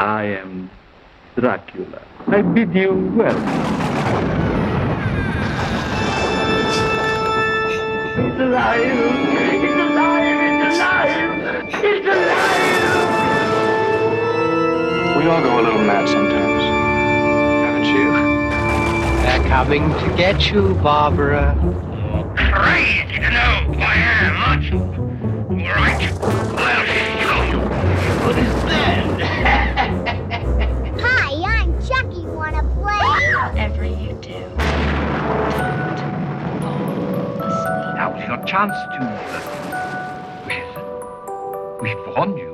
I am Dracula. I bid you welcome. It's alive! It's alive! It's alive! It's alive! We all go a little mad sometimes. Haven't you? They're coming to get you, Barbara. Crazy to know who I am, aren't you? All right, I'll show you. What is that?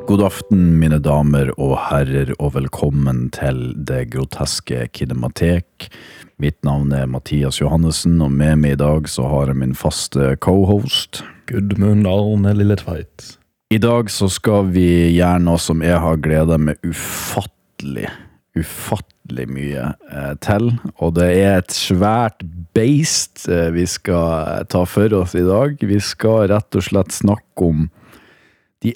God aften, mine damer og herrer, og velkommen til Det groteske kinematek. Mitt navn er Mathias Johannessen, og med meg i dag så har jeg min faste cohost. Gudmund Arne Lilletveit. I dag så skal vi gjøre noe som jeg har gleda meg ufattelig, ufattelig mye eh, til. Og det er et svært beist eh, vi skal ta for oss i dag. Vi skal rett og slett snakke om de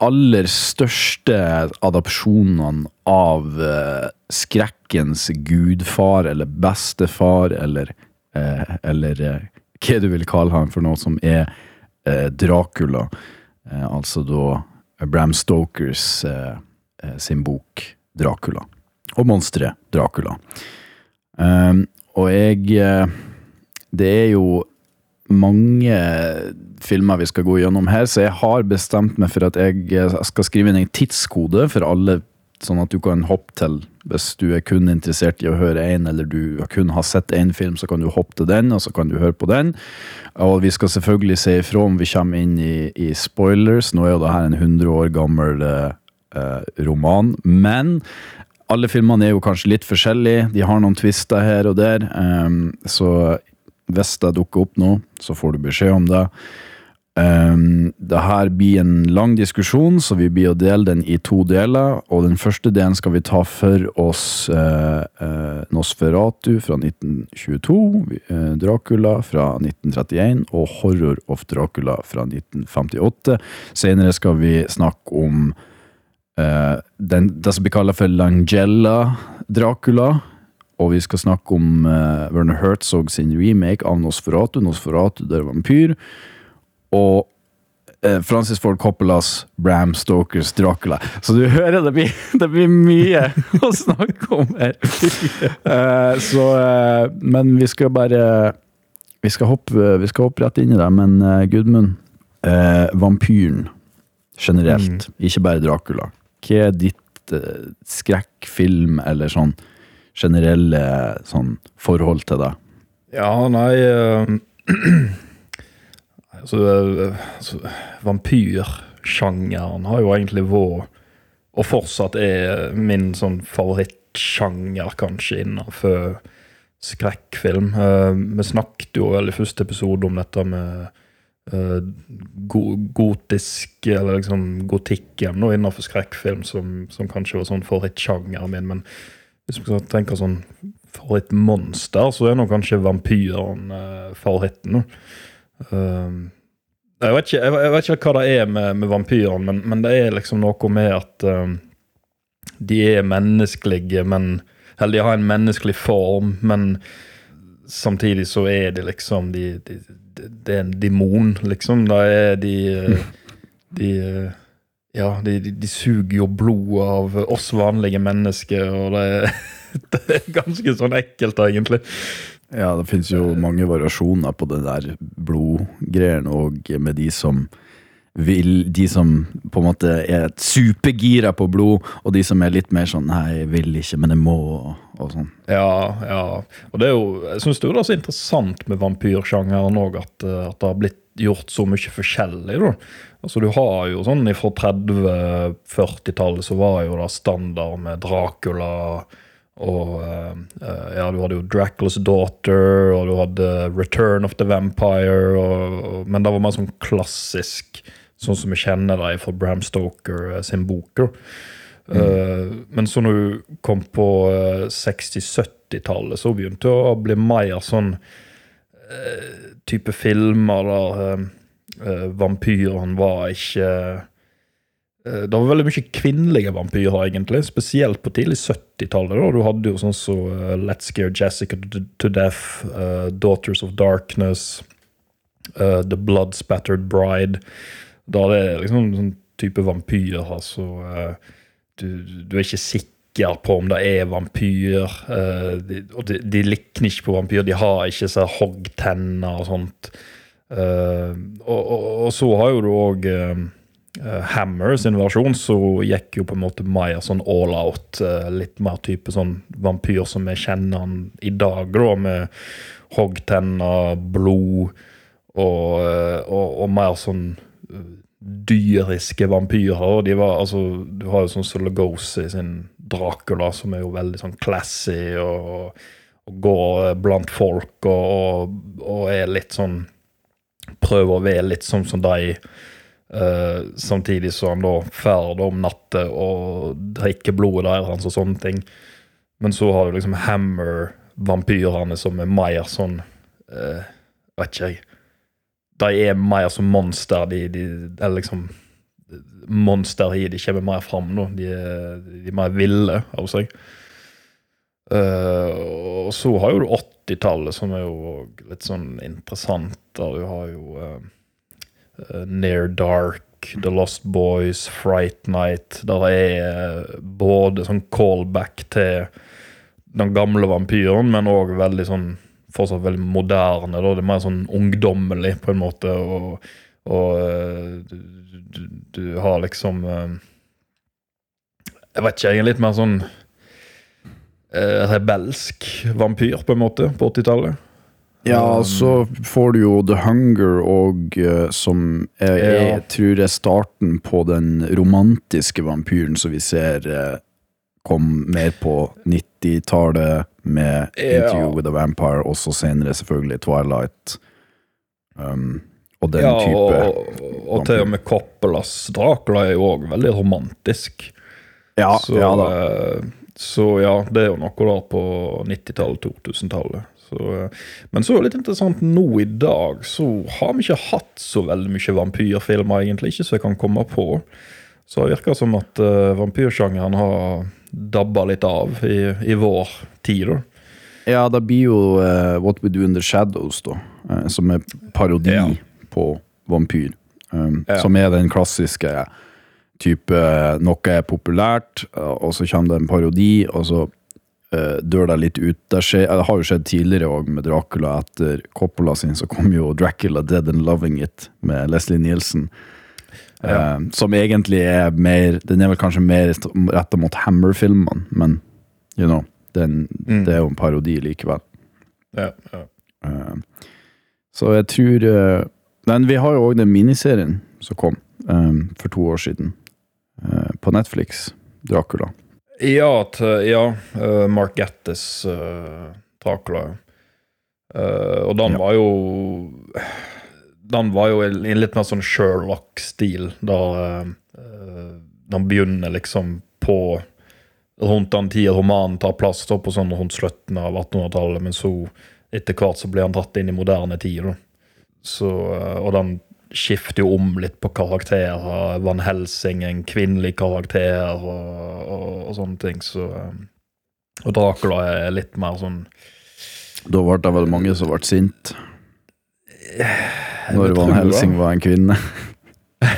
aller største adopsjonene av eh, skrekkens gudfar eller bestefar, eller, eh, eller eh, hva du vil kalle han for noe som er eh, Dracula. Eh, altså da Bram Stokers eh, eh, sin bok Dracula. Og monsteret Dracula. Um, og jeg eh, Det er jo mange filmer vi skal gå gjennom her, så jeg har bestemt meg for at jeg eh, skal skrive inn en tidskode for alle, sånn at du kan hoppe til Hvis du er kun interessert i å høre én, eller du kun har sett én film, så kan du hoppe til den, og så kan du høre på den. Og vi skal selvfølgelig se ifra om vi kommer inn i, i spoilers. Nå er jo det her en 100 år gammel eh, eh, roman, men alle filmene er jo kanskje litt forskjellige. De har noen twister her og der. Um, så hvis det dukker opp nå, så får du beskjed om det. Um, det her blir en lang diskusjon, så vi blir å dele den i to deler. Og den første delen skal vi ta for oss uh, uh, Nosferatu fra 1922, uh, Dracula fra 1931 og Horror of Dracula fra 1958. Senere skal vi snakke om eh, den, det som blir kalt for Langella Dracula. Og vi skal snakke om uh, Werner Herzog sin remake av Nosferatu. Nosferatu der vampyr. Og uh, Francis Ford Coppolas Bram Stokers Dracula. Så du hører det blir, det blir mye å snakke om her. Uh, så eh, Men vi skal bare Vi skal hoppe, vi skal hoppe rett inn i det. Men eh, Gudmund, eh, vampyren generelt, ikke bare Dracula. Hva er ditt eh, skrekkfilm eller sånn generelle sånn forhold til det? Ja, nei eh, altså, eh, altså, Vampyrsjangeren har jo egentlig vært, og fortsatt er, min sånn favorittsjanger, kanskje, innenfor skrekkfilm. Eh, vi snakket jo i første episode om dette med go gotisk, eller liksom gotikken, og innenfor skrekkfilm, som, som kanskje var sånn favorittsjangeren min. Men hvis vi tenker tenke sånn favorittmonster, så er nå kanskje vampyren uh, favoritten. Uh, jeg, vet ikke, jeg vet ikke hva det er med, med vampyren, men, men det er liksom noe med at uh, de er menneskelige, men Eller de har en menneskelig form, men samtidig så er de liksom de, de, de, Det er en demon, liksom. Da er de uh, De uh, ja, de, de, de suger jo blodet av oss vanlige mennesker, og det er, det er ganske sånn ekkelt, egentlig. Ja, det finnes jo mange variasjoner på det der blodgreiene, og med de som vil De som på en måte er supergira på blod, og de som er litt mer sånn 'nei, jeg vil ikke, men jeg må', og, sånn. Ja, ja. Og det er jo, jeg syns det er så interessant med vampyrsjangeren òg, at, eh, at det har blitt gjort så mye forskjellig. da. Altså Du har jo sånn fra 30-40-tallet så var jo det standard med Dracula og eh, Ja, du hadde jo Draculas Daughter, og du hadde Return of the Vampire, og, og, men det var mer sånn klassisk, sånn som vi kjenner det fra Bram Stoker eh, sin bok. Mm. Eh, men så når du kom på eh, 60-70-tallet, så begynte det å bli mer sånn eh, type filmer der eh, eh, vampyren var ikke eh, Det var veldig mye kvinnelige vampyrer, egentlig. Spesielt på tidlig 70-tallet. da. Du hadde jo sånn som eh, Let's Scare Jessica to Death, uh, Daughters of Darkness, uh, The Blood Spattered Bride. Da det er liksom sånn type vampyr, altså eh, du, du er ikke sikker på om det er vampyr. eh, de, og de, de likner ikke på vampyr, de har ikke så hoggtenner og sånt. Eh, og, og, og så har jo du òg Hammer sin versjon, så gikk jo på en måte mer sånn all out. litt mer type sånn vampyr som vi kjenner han i dag, da, med hoggtenner, blod og, og, og mer sånn dyriske vampyrer. De var, altså, du har jo sånn Sologosi sin Dracula, som er jo veldig sånn classy og, og går blant folk og, og, og er litt sånn Prøver å være litt sånn som de. Uh, samtidig som han da ferder om natta og drikker blodet deres og sånne ting. Men så har du liksom Hammer-vampyrene som er mer sånn uh, Vet ikke jeg. De er mer som monster. De, de er liksom Monster i de kommer mer fram nå. De er, de er mer ville av seg. Uh, og så har jo du 80-tallet, som er jo litt sånn interessant. Der du har jo eh, Near Dark, The Lost Boys, Fright Night. Der er eh, både sånn callback til den gamle vampyren, men òg veldig sånn fortsatt veldig moderne. Da. Det er mer sånn ungdommelig, på en måte. Og, og eh, du, du, du har liksom eh, Jeg vet ikke, jeg er litt mer sånn eh, rebelsk vampyr, på en måte, på 80-tallet. Ja, Um, så får du jo The Hunger og som jeg, jeg Ja. tror er starten på den romantiske vampyren som vi ser kom mer på 90-tallet med Ja. Interview with a Vampire, og så senere selvfølgelig Twilight. Um, og den ja, type og, og til og med Coppolas Dracula er jo òg veldig romantisk. Ja, så, ja da. eh, så ja, det er jo noe der på 90-tallet, 2000-tallet. Eh, Men så er det litt interessant, nå i dag så har vi ikke hatt så veldig mye vampyrfilmer, egentlig. Ikke så jeg kan komme på. Så det virker som at uh, vampyrsjangeren har dabba litt av i, i vår tid, da. Ja, det blir jo uh, What We Do In The Shadows, da. uh, som er parodi Ja. på vampyr. Um, Ja. Som er den klassiske type Noe er populært, og så kommer det en parodi, og så uh, dør det litt ut. Det, skjer, det har jo skjedd tidligere òg med Dracula. Etter Coppola sin så kom jo Dracula Dead and Loving It med Leslie Nielsen. Ja. Eh, som egentlig er mer Den er vel kanskje mer retta mot Hammer-filmene, men you know, den, Mm. det er jo en parodi likevel. Ja, ja. Uh, så jeg tror uh, Men vi har jo òg den miniserien som kom eh, for to år siden, eh, på Netflix. Dracula. Ja, ja eh, Mark Gattis uh, Dracula. Eh, og den var jo Den var jo i en litt mer sånn Sherlock-stil, da uh, den begynner liksom på Rundt den tida romanen tar plass, da, på sånn rundt slutten av 1800-tallet, men så etter hvert så blir han dratt inn i moderne tid. da. Så, eh, og den skifter jo om litt på karakterer. Van Helsing, en kvinnelig karakter, og, og, og sånne ting. Så, eh, og Dracula er litt mer sånn Da ble det vel mange som ble sint når Van. Helsing var en kvinne.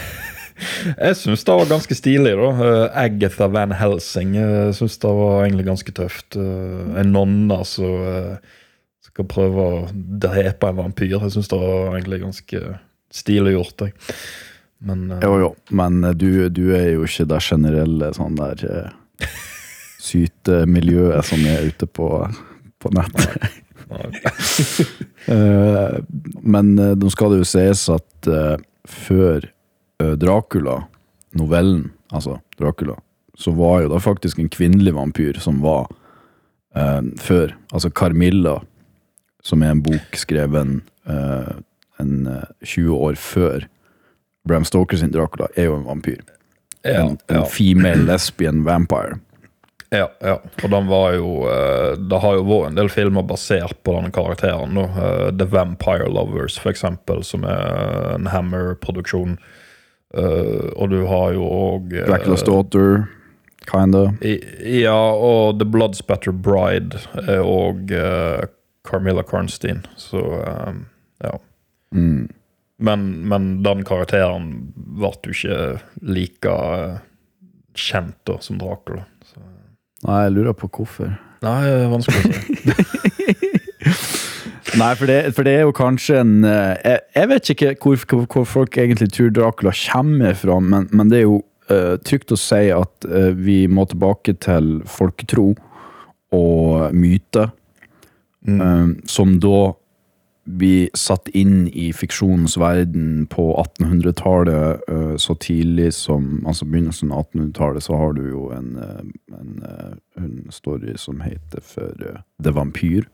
Jeg syns det var ganske stilig, da. Eh, Agatha Van Helsing jeg syns det var egentlig ganske tøft. Eh, En nonne som eh, skal prøve å drepe en vampyr. Jeg syns det var egentlig ganske stilig gjort. Jeg. Men eh, Jo, jo, men eh, du, du er jo ikke det generelle sånn der eh, sytemiljøet som er ute på, på nettet. Eh, men eh, nå skal det jo sies at eh, før Dracula, novellen, altså Dracula, så var jo da faktisk en kvinnelig vampyr som var eh, før. Altså Carmilla, som er en bok skrevet eh, en eh, 20 år før Bram Stoker sin Dracula, er jo en vampyr. ja, En, en ja. female lesbian vampire. Ja, ja. Og den var jo eh, Det har jo vært en del filmer basert på denne karakteren. Da. Eh, The Vampire Lovers, for eksempel, som er en Hammer-produksjon. Eh, og du har jo òg Dracula's Daughter, kinda. Ja, og The Bloodspatter Bride er òg Carmilla Karnstein, så um, ja. Mm. Men, men den karakteren ble jo ikke like uh, kjent da, som Dracula. Nei, jeg lurer på hvorfor. Nei, det er vanskelig å si. Nei, for det, for det er jo kanskje en eh, Jeg, jeg vet ikke hvor, hvor, folk egentlig tror Dracula kommer fra, men, men det er jo uh, trygt å si at uh, vi må tilbake til folketro og myte, eh, som da vi satt inn i fiksjonens verden på 1800-tallet. eh, så tidlig som altså begynnelsen av 1800-tallet, så har du jo en, eh, en, eh, en story som heter for The Vampyr.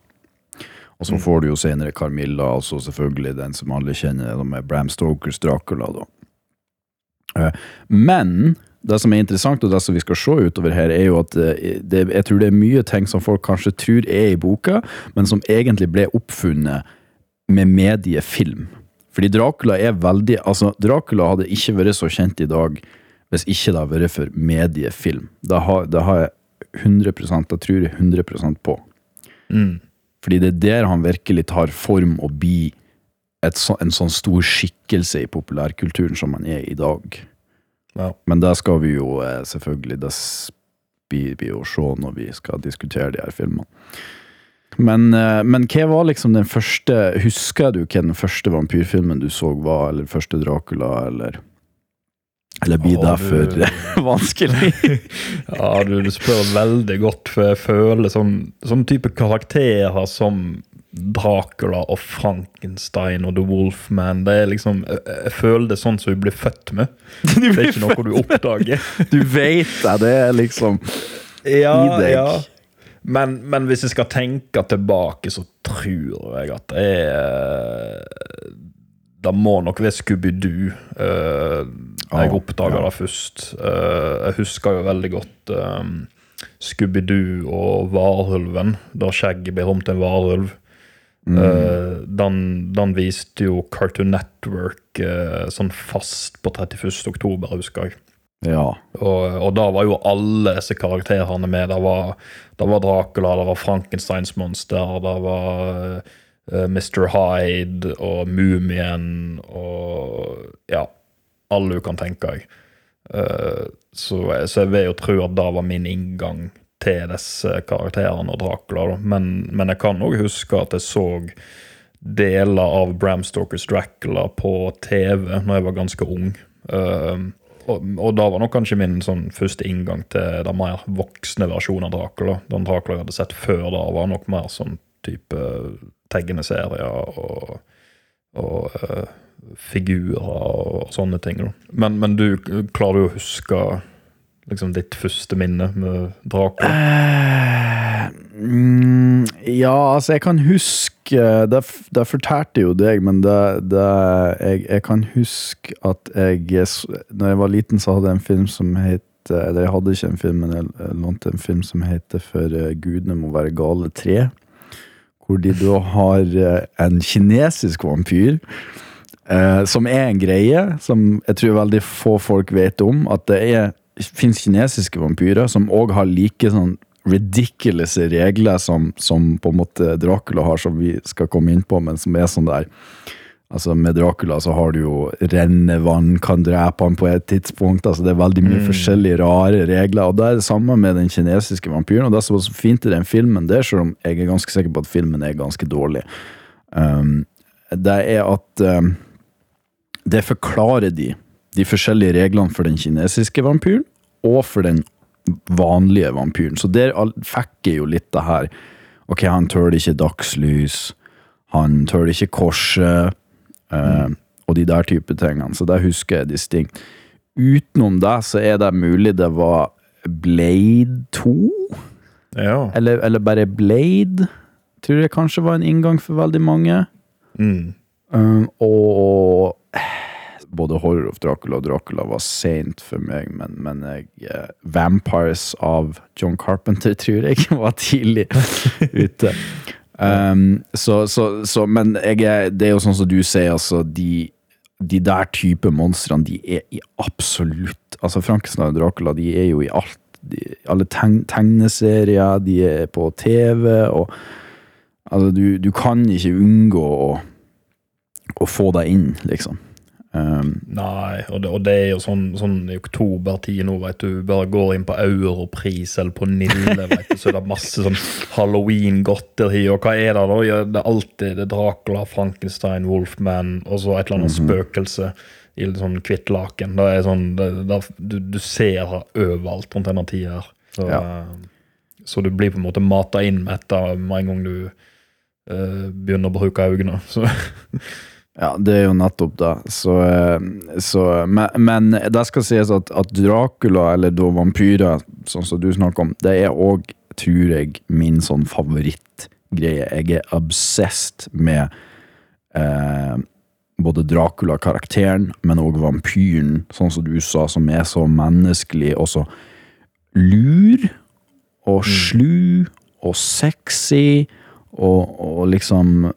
Og så får du jo senere Carmilla, og så selvfølgelig den som alle kjenner, med Bram Stokers Dracula, da. Men det som er interessant, og det som vi skal se utover her, er jo at det, jeg tror det er mye ting som folk kanskje tror er i boka, men som egentlig ble oppfunnet med mediefilm. Fordi Dracula er veldig Altså, Dracula hadde ikke vært så kjent i dag hvis ikke det hadde vært for mediefilm. Det har, det har jeg 100% det tror jeg 100% på. Fordi det er der han virkelig tar form og blir så, en sånn stor skikkelse i populærkulturen som han er i dag. Ja. Men det skal vi jo eh, selvfølgelig Det blir vi å se når vi skal diskutere de her filmene. Men, eh, men hva var liksom den første Husker du hva den første vampyrfilmen du så var, eller første Dracula, eller Eller blir det for du- vanskelig? Ja, du, du spør veldig godt, for jeg føler sånn, sånn type karakterer som Dracula og Frankenstein og The Wolfman Det er liksom, jeg, føler det er sånn som du blir født med. Det er ikke noe du oppdager. Du vet det, det er liksom ja, i deg. ja. Men, men hvis jeg skal tenke tilbake, så tror jeg at det er Det må nok være Scooby-Doo. eh, jeg oppdaga det først. Eh, jeg husker jo veldig godt Scooby-Doo og Varulven, da Shaggy blir om til en varulv. Mm. den, den viste jo Cartoon Network eh, sånn fast på 31. oktober, husker jeg. Ja. Og, og da var jo alle disse karakterene med. Det var, det var Dracula, det var Frankensteins monster, det var uh, Mr. Hyde og Mumien og ja, alle du kan tenke deg. Uh, så, så jeg vil jo tro at det var min inngang til disse karakterene og Dracula. Da. Men, men jeg kan òg huske at jeg så deler av Bram Stokers Dracula på TV når jeg var ganske ung. Eh, og, da var nok kanskje min sånn første inngang til den mer voksne versjonen av Dracula. Den Dracula jeg hadde sett før da, var nok mer sånn type tegneserier og, og uh, figurer og sånne ting. Men, men du klarer jo å huske liksom ditt første minne med Dracula? Uh, mm, ja, altså, jeg kan huske Det, det fortalte jo deg, men det, det jeg, jeg kan huske at jeg Når jeg var liten, så hadde jeg en film som het Eller jeg hadde ikke en film, men jeg lånte en film som heter For eh, gudene må være gale 3. Hvor de da har eh, en kinesisk vampyr. Eh, som er en greie som jeg tror veldig få folk vet om. At det er, finnes kinesiske vampyrer som òg har like sånn ridiculous regler som, som på en måte Dracula har, som vi skal komme inn på, men som er sånn der Altså Med Dracula så har du jo rennevann kan drepe han på et tidspunkt. altså Det er veldig mye forskjellige rare regler. og Det er det samme med den kinesiske vampyren. og Det som var så fint i den filmen, der, selv om jeg er ganske sikker på at filmen er ganske dårlig, um, det er at um, det forklarer de de forskjellige reglene for den kinesiske vampyren og for den vanlige vampyren. Så der fikk jeg jo litt det her. Ok, han tåler ikke dagslys, han tåler ikke korset, eh, og de der type tingene. Så det husker jeg distinkt. Utenom det så er det mulig det var Blade 2, Ja. eller, eller bare Blade. Tror jeg kanskje var en inngang for veldig mange. Mm. Um, og både Horror of Dracula og Dracula var seint for meg, men, men jeg, eh, Vampires av John Carpenter tror jeg var tidlig ute. Um, så, så, så, men jeg det er jo sånn som du sier, altså de de der type monstrene, de er i absolutt Altså, Frankenstein og Dracula, de er jo i alt. De, alle teg, tegneserier, de er på TV, og Altså, du, du kan ikke unngå å, å få deg inn, liksom. Um, Nei, og det, og det er jo sånn, sånn i oktobertid nå, vet du. Bare går inn på Europris eller på Nille, vet du, så er det masse sånn halloween-godteri. Og hva er det da? Ja, det er alltid det er Dracula, Frankenstein, Wolfman og så et eller annet spøkelse i litt sånn hvitt laken. Det er sånn, det, det, du, du ser det overalt rundt denne tida her. Så, Ja. eh, så du blir på en måte mata inn med dette med en gang du uh, begynner å bruke øynene. Så Ja, det er jo nettopp det. Så, eh, så, men, men det skal sies at, at Dracula, eller da vampyrer, sånn som du snakker om, det er òg, tror jeg, min sånn favorittgreie. Jeg er obsessed med eh, både Dracula-karakteren, men òg vampyren, sånn som du sa, som er så menneskelig og så lur og slu og sexy og, og liksom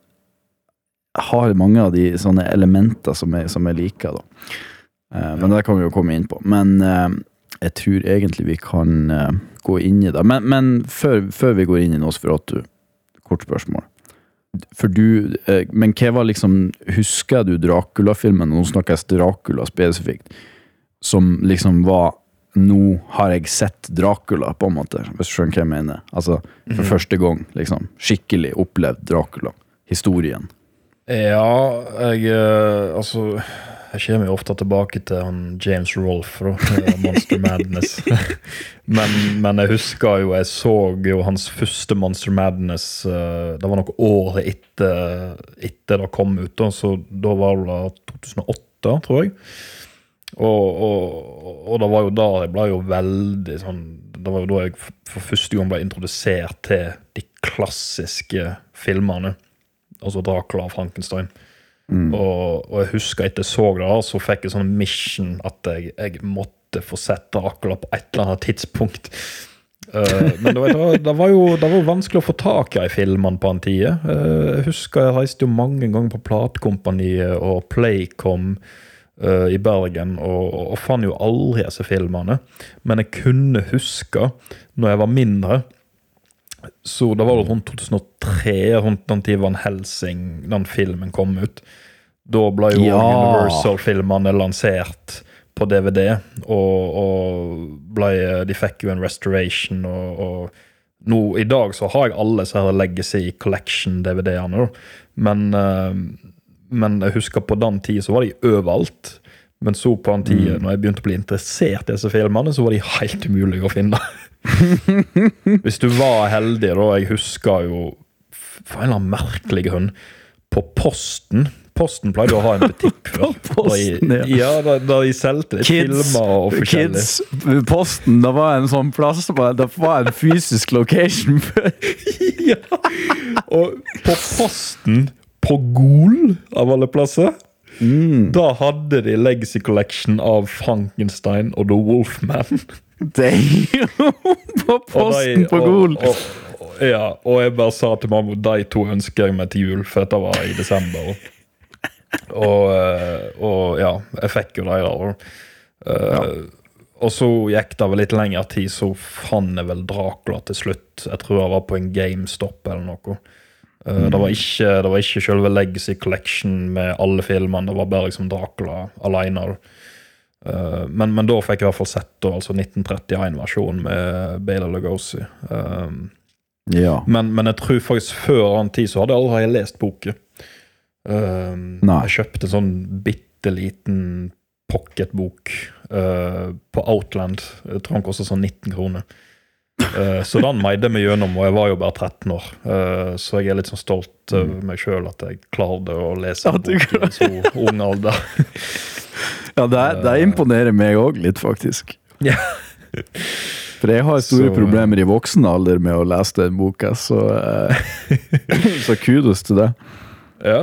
har mange av de sånne elementer som jeg, som jeg liker, da. Eh, men det kan vi jo komme inn på. Men eh, jeg tror egentlig vi kan eh, gå inn i det. Men, men før, før vi går inn i Nosferatu, kort spørsmål. For du, eh, men hva var liksom Husker du Dracula-filmen? Nå snakker jeg Dracula spesifikt. Som liksom var Nå har jeg sett Dracula, på en måte. Hvis du skjønner hva jeg mener. Altså, for første gang, liksom. Skikkelig opplevd Dracula. Historien. Ja, jeg eh, Altså, jeg kommer jo ofte tilbake til han James Rolfe, da. eh, Monster Madness. men, men jeg husker jo Jeg så jo hans første Monster Madness eh, Det var noen år etter, etter det kom ut, da, så da var det 2008, tror jeg. Og, og, og det var jo da jeg ble jo veldig sånn Det var jo da jeg for første gang ble introdusert til de klassiske filmene. Altså Dracula og Frankenstein. Og, og jeg husker etter jeg så det, så fikk jeg sånn mission at jeg, jeg måtte få sett Dracula på et eller annet tidspunkt. Uh, men det var, det, var jo, det var vanskelig å få tak i filmene på en tid. Uh, jeg husker jeg reiste jo mange ganger på platekompaniet og Playcom uh, i Bergen, og, og fant jo aldri disse filmene. Men jeg kunne huske, når jeg var mindre så det var jo rundt 2003, rundt den tid Van Helsing, den filmen kom ut. Da ble jo Ja. Universal-filmene lansert på DVD, og, og ble, de fikk jo en restoration. Og, og nå i dag så har jeg alle så her Legacy Collection-DVD-ene, men, eh, men jeg husker på den tida så var de overalt. Men så på den tida, mm. når jeg begynte å bli interessert i disse filmene, så var de helt umulige å finne. Hvis du var heldig, da Jeg husker jo for en eller annen merkelig grunn På Posten Posten pleide å ha en butikk før. Posten, de- ja. da, da de solgte filmer og forskjellig. Kids, Posten, det var en sånn plass Det var en fysisk location før. ja. Og på Posten, på Gol, av alle plasser, da hadde de Legacy Collection av Frankenstein og The Wolfman. Damn! På Posten på Gol. Ja, og jeg bare sa til mamma de to ønsker jeg meg til jul, for dette var i desember. Og, eh, og ja, jeg fikk jo de der. Uh, Og så gikk det vel litt lengre tid, så fant jeg vel Dracula til slutt. Jeg tror jeg var på en GameStop eller noe. Eh, Det var ikke, det var ikke selve Legacy Collection med alle filmene, det var bare liksom Dracula alene. da. Eh, men, men da fikk jeg i hvert fall sett da, altså 1931-versjonen med Bela Lugosi. Um, Ja. men, men jeg tror faktisk før den tid så hadde jeg allerede lest boken. Um, jeg kjøpte en sånn bitte liten pocketbok uh, på Outland. Jeg tror den kostet sånn 19 kroner. Uh, så den meide vi meg gjennom, og jeg var jo bare 13 år. Uh, så jeg er litt sånn stolt over meg sjøl at jeg klarte å lese en bok i en så ung alder. Ja, det, det imponerer meg òg litt, faktisk. Ja. For jeg har store Så- problemer i voksen alder med å lese den boka, så, eh, så kudos til det. Ja,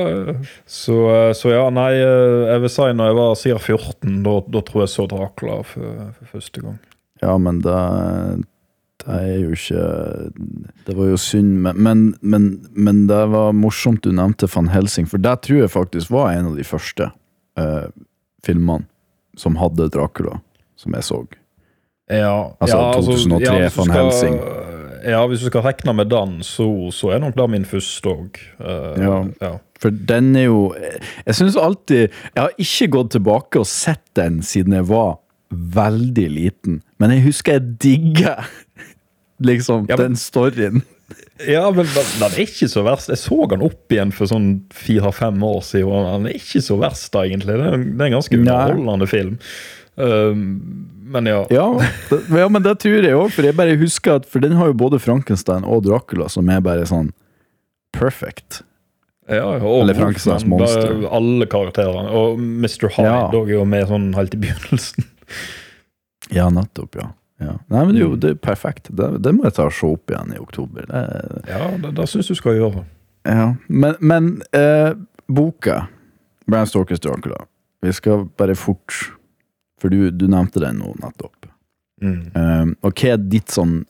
så, eh, så ja, nei, eh, jeg vil si når jeg var sier 14, da, da tror jeg så Dracula for, for første gang. Ja, men det, det er jo ikke Det var jo synd, men, men, men, men det var morsomt du nevnte van Helsing, for det tror jeg faktisk var en av de første. eh, filmene som hadde Dracula, som jeg så. Ja, Altså, ja, 2003 hvis du Van skal- Helsing. Ja, hvis du skal regne med den, så, så er nok det min første òg. Ja. ja. For den er jo Jeg syns alltid Jeg har ikke gått tilbake og sett den siden jeg var veldig liten, men jeg husker jeg digger liksom Ja, men- den storyen. Ja, men den er ikke så verst. Jeg så den opp igjen for sånn fire-fem år siden, den er ikke så verst, da, egentlig. Det er, en- det er en ganske Nei. film. Um, men ja. Ja, det, ja, men det tror jeg òg, for jeg bare husker at For den har jo både Frankenstein og Dracula, som er bare sånn perfect. ja og Eller Frankensteins monster. er Alle karakterene. Og Mr. Hyde Ja. er jo med sånn helt i begynnelsen. Ja, nettopp, ja. Ja. Nei, men jo det er perfekt. Det, det må jeg ta og se opp igjen i oktober. Det, Ja, det, det syns du skal gjøre. ja. Men, men eh, boka, Bram Stalkers Dracula Vi skal bare fort For du, du nevnte den nå nettopp. Mm. Eh, og hva er ditt sånn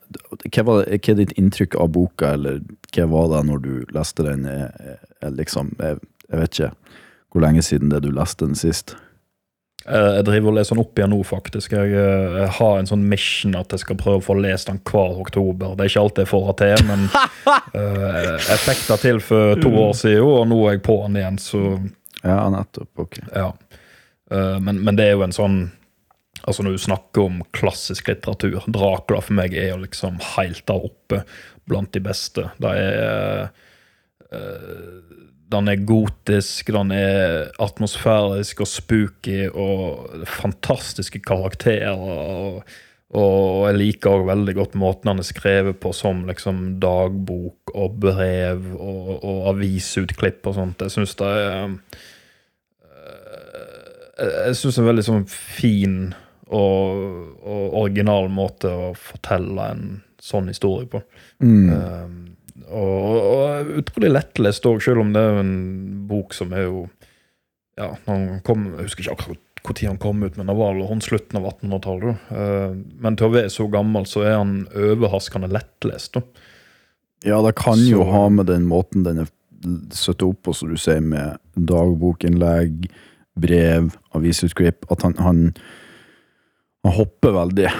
hva, var, hva er ditt inntrykk av boka, eller hva var det når du leste den? Eh, eh, liksom, jeg, jeg vet ikke hvor lenge siden det du leste den sist. Eh, Jeg driver og leser den opp igjen nå, faktisk. Jeg, eh, jeg har en sånn mission at jeg skal prøve å få lest den hver oktober. Det er ikke alt jeg får til, men uh, jeg fikk det til for to år siden, og nå er jeg på den igjen, så Ja, nettopp. Ok. ja. Uh, men, men det er jo en sånn Altså Når du snakker om klassisk litteratur Dracula for meg er jo liksom helt der oppe blant de beste. Det er eh, Den er gotisk, den er atmosfærisk og spooky og fantastiske karakterer. Og, og jeg liker også veldig godt måten han er skrevet på som liksom dagbok og brev og, og avisutklipp og sånt. Jeg syns det er jeg jeg syns det er en veldig sånn fin og, og original måte å fortelle en sånn historie på. Mm. Um, og, og utrolig lettlest òg, selv om det er en bok som er jo Ja, kom, jeg husker ikke akkurat når han kom ut, men det var rundt slutten av 1800-tallet. Uh, men til å være så gammel, så er han overraskende lettlest. da. Ja, det kan jo ha med den måten den er satt opp på, som du sier, med dagbokinnlegg, brev, avisutklipp, at han, han, han hopper veldig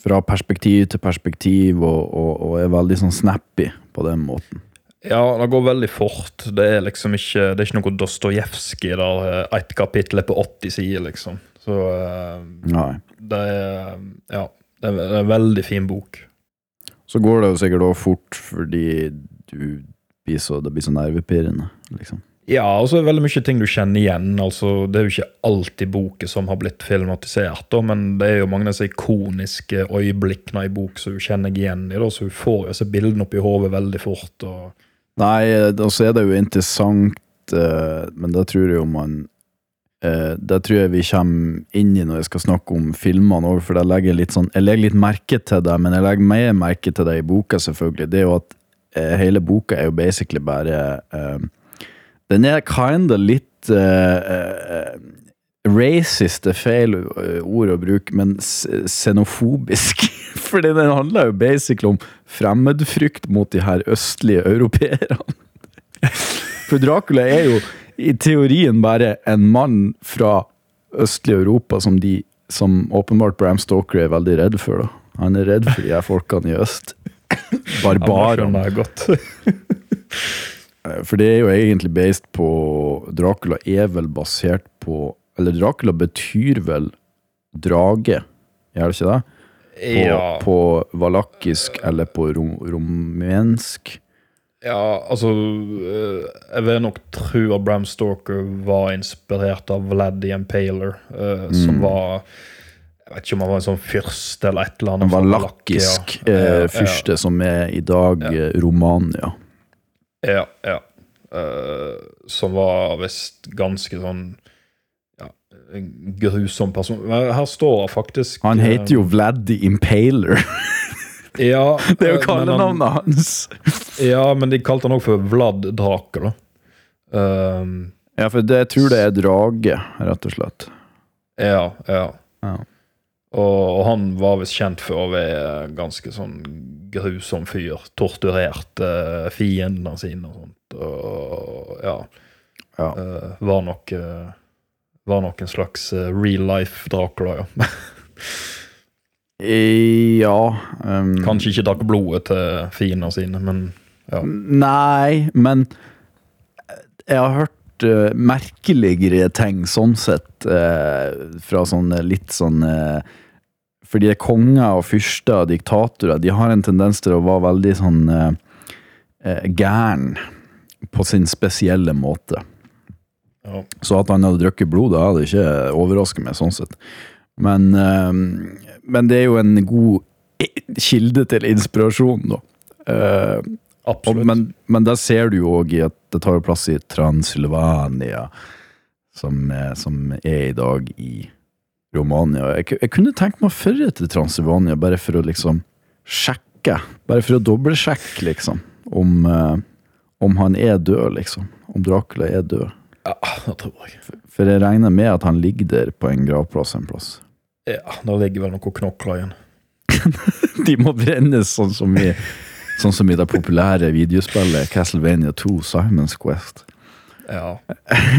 fra perspektiv til perspektiv, og, og, og er veldig sånn snappy på den måten. Ja, det går veldig fort. Det er liksom ikke Det er ikke noe Dostojevskij der eh, ett kapittel er på 80 sider, liksom. Så eh, Nei. det er Ja. Det er det er en veldig fin bok. Så går det jo sikkert også fort, fordi du blir så, det blir så nervepirrende, liksom. Ja, og så er det veldig mye ting du kjenner igjen. altså Det er jo ikke alltid boken som har blitt filmatisert, da, men det er jo mange av disse ikoniske øyeblikkene i bok som du kjenner igjen i. da, Så du får jo disse bildene opp i hodet veldig fort. og Nei, og så er det jo interessant, eh, men det tror jeg jo man eh, Det tror jeg vi kommer inn i når jeg skal snakke om filmene òg, for jeg legger litt sånn Jeg legger litt merke til det, men jeg legger mer merke til det i boka, selvfølgelig. Det er jo at eh, hele boka er jo basically bare eh, Den er kinda litt uh, Racist er feil eh, ord å bruke, men xenofobisk. Fordi den handler jo basically om fremmedfrykt mot de her østlige europeerne. For Dracula er jo i teorien bare en mann fra østlige Europa som de som åpenbart Bram Stoker er veldig redd for. da. Han er redd for de her folkene i øst. Barbarene. Eh, For det er jo egentlig based på Dracula er vel basert på Eller Dracula betyr vel drage, gjør det ikke det? På, ja, på valakisk eller på rom, rumensk. ja, altså eh, Jeg vil nok tro at Bram Stoker var inspirert av Vlad the Impaler, eh, som Mm. var Jeg vet ikke om han var en sånn fyrste eller et eller annet. Fra valakisk Valakia. eh, Ja, ja. fyrste som er i dag Ja. Romania. Ja, ja. Uh, som var visst ganske sånn ja, en grusom person. Men her står han faktisk Han eh, heter jo Vlad the Impaler. ja, Det er jo kallenavnet han- hans. Ja, men de kalte han òg for Vlad Drake, da. Uh, Ja, for det, jeg tror det er drage, rett og slett. ja, ja. Ja. Og, han var visst kjent for å være ganske sånn grusom fyr. Torturerte fiendene sine og sånt. Og ja. Ja. Uh, var nok uh, var nok en slags eh, real life Dracula, ja. Eh, Ja um, Kanskje ikke drakk blodet til fiendene sine, men ja. Nei, men jeg har hørt eh, merkeligere ting sånn sett uh, fra sånn litt sånn uh, Fordi konger og fyrster og diktatorer de har en tendens til å være veldig sånn eh, eh, gæren på sin spesielle måte. ja. Så at han hadde drukket blod, det hadde ikke overrasket meg sånn sett. Men, eh, men det er jo en god kilde til inspirasjon, da. Eh, og, men, men der ser du jo òg at det tar jo plass i Transylvania, som, er- som er i dag i Romania. Jeg, jeg kunne tenkt meg å førre til Transylvania, bare for å liksom sjekke. Bare for å dobbeltsjekke, liksom. Om, eh, om han er død, liksom. Om Dracula er død. ja, det tror jeg. For jeg regner med at han ligger der på en gravplass en plass. Ja, Der ligger vel noen knokler igjen. De må brennes sånn som i, sånn som i det populære videospillet Castlevania 2, Simons Quest. Ja.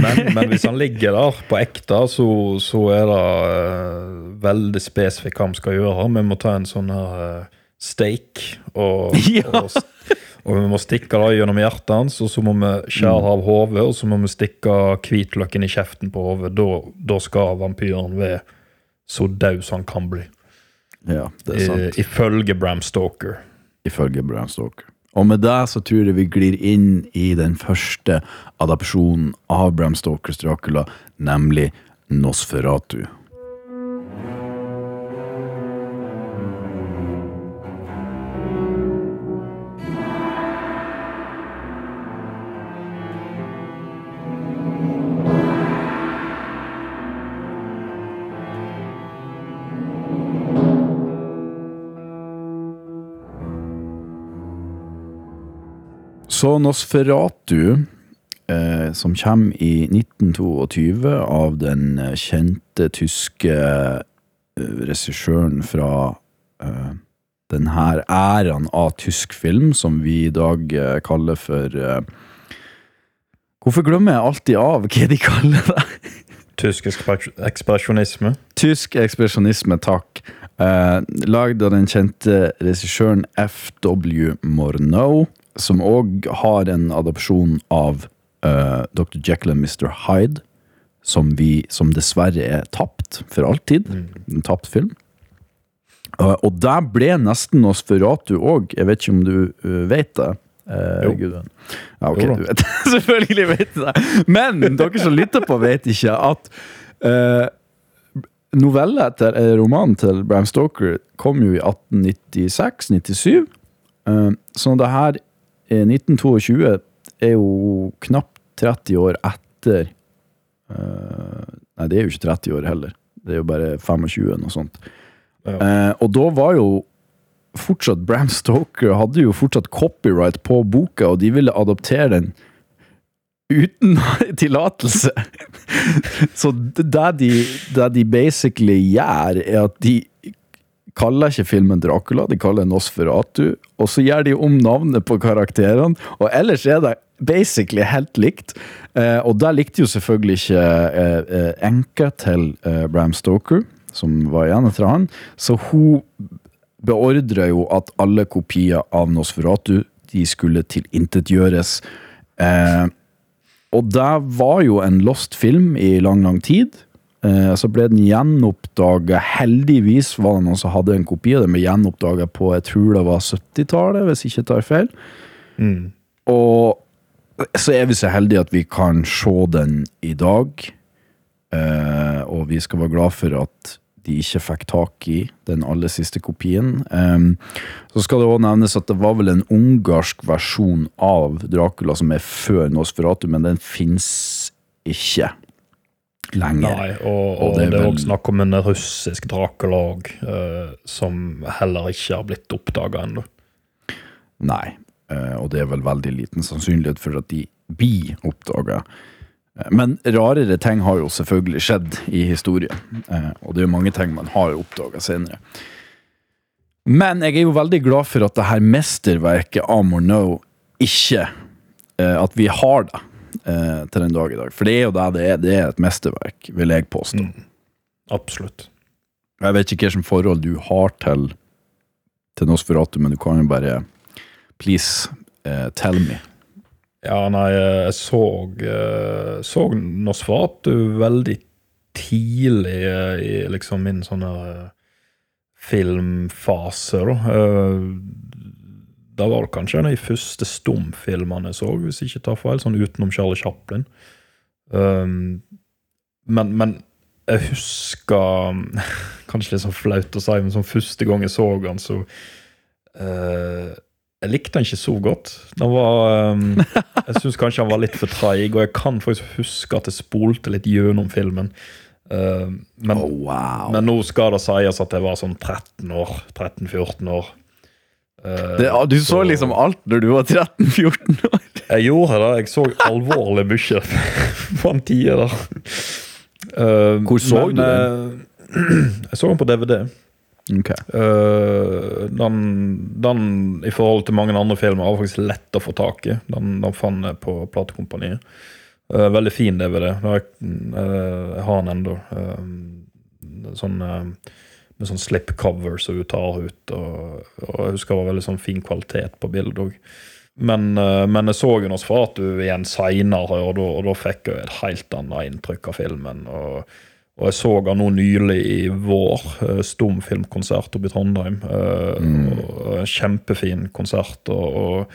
Men, men hvis han ligger der på ekte, så, så er det uh, veldig spesifikt hva vi skal gjøre. Vi må ta en sånn her uh, steak, og, Ja. og, og vi må stikke det gjennom hjertet hans, og så må vi skjære av hodet, og så må vi stikke hvitløken i kjeften på hodet. Da, da skal vampyren være så død som han kan bli. Ja, det er sant. I, ifølge Bram Stoker. Ifølge Bram Stoker. Og med det så tror jeg vi glir inn i den første adapsjonen av Bram Stokers Dracula, nemlig Nosferatu. Så Nosferatu, eh, som kommer i 1922 av den eh, kjente tyske eh, regissøren fra eh, den her æraen av tysk film, som vi i dag eh, kaller for eh, Hvorfor glemmer jeg alltid av hva de kaller det? Tysk ekspresjonisme. Tysk ekspresjonisme, takk. Eh, lagd av den kjente regissøren F.W. Morneau, som òg har en adopsjon av uh, Dr. Jekyll and Mr. Hyde, som, vi, som dessverre er tapt for alltid. En tapt film. Uh, og der ble nesten Nosferatu òg. Jeg vet ikke om du uh, vet det? Eh, Jo. Ja, ok, Jo du vet. Selvfølgelig vet du det. Men dere som lytter på, vet ikke at eh, novelle etter eh, romanen til Bram Stoker kom jo i 1896-97. Uh, så det her, eh, 1922, er jo knapt 30 år etter uh, Nei, det er jo ikke 30 år heller. Det er jo bare 25, noe sånt. Ja. Uh, og da var jo fortsatt Bram Stoker hadde jo fortsatt copyright på boka, og de ville adoptere den uten tillatelse. Så det de, det de basically gjør, er at de kaller ikke filmen Dracula, de kaller den Nosferatu, og så gjør de om navnet på karakterene, og ellers er det basically helt likt. Eh, og der likte jo selvfølgelig ikke eh, eh, enka til eh, Bram Stoker, som var igjen etter han, så hun beordra jo at alle kopier av Nosferatu de skulle tilintetgjøres. Eh, og det var jo en lost film i lang, lang tid. Eh, så ble den gjenoppdaga. Heldigvis var det noen som hadde en kopi av den, men gjenoppdaga på jeg tror det var 70-tallet, hvis jeg ikke tar feil. Mm. Og så er vi så heldige at vi kan se den i dag. Eh, og vi skal være glad for at de ikke fikk tak i den aller siste kopien. Eh, så skal det også nevnes at det var vel en ungarsk versjon av Dracula som er før Nosferatu, men den fins ikke lenger. Nei, og, og, det er vel- også snakk om en russisk drakelag uh, som heller ikke har blitt oppdaga ennå. Nei, uh, og det er vel veldig liten sannsynlighet for at de blir oppdaga. Men rarere ting har jo selvfølgelig skjedd i historien, eh, og det er jo mange ting man har oppdaga senere. Men jeg er jo veldig glad for at det her mesterverket av Morneau ikke eh, At vi har det. Eh, til den dag i dag. For det er jo det det er. Det er et mesterverk, vil jeg påstå. Absolutt. Jeg vet ikke hvilket forhold du har til, til Nosferatu, men du kan jo bare Please eh, tell me. Ja, nei, jeg så, eh, så Nosferatu veldig tidlig eh, i liksom min sånne eh, filmfase, da. Da var kanskje en av de første stumfilmene jeg så, hvis jeg ikke tar feil, sånn utenom Charlie Chaplin. Um, men, men jeg husker Kanskje litt sånn flaut å si, men sånn første gang jeg så han, så uh, Jeg likte han ikke så godt. Var um, Jeg syns kanskje han var litt for treig, og jeg kan faktisk huske at jeg spolte litt gjennom filmen. Uh, men, Oh, wow. men nå skal det sies at jeg var sånn 13 år. 13-14 år. Eh, det, du så liksom alt når du var 13-14 år. jeg gjorde det. Jeg så alvorlig mye på en tida der. Eh, Hvor så du den? jeg så den på DVD. Ok. Uh, den, den, i forhold til mange andre filmer, var faktisk lett å få tak i. Den, den fant jeg på platekompaniet. Uh, veldig fin DVD. Jeg, eh, jeg har den ennå. sånn, eh, med sånn slipcover som du tar ut. Og, og jeg husker det var veldig sånn fin kvalitet på bildet òg. Men, eh, men jeg så jo du igjen seinere, og, og da fikk jeg et helt annet inntrykk av filmen. Og, og jeg så han nå nylig i vår, eh, stumfilmkonsert oppe i Trondheim. Mm. og kjempefin konsert, og,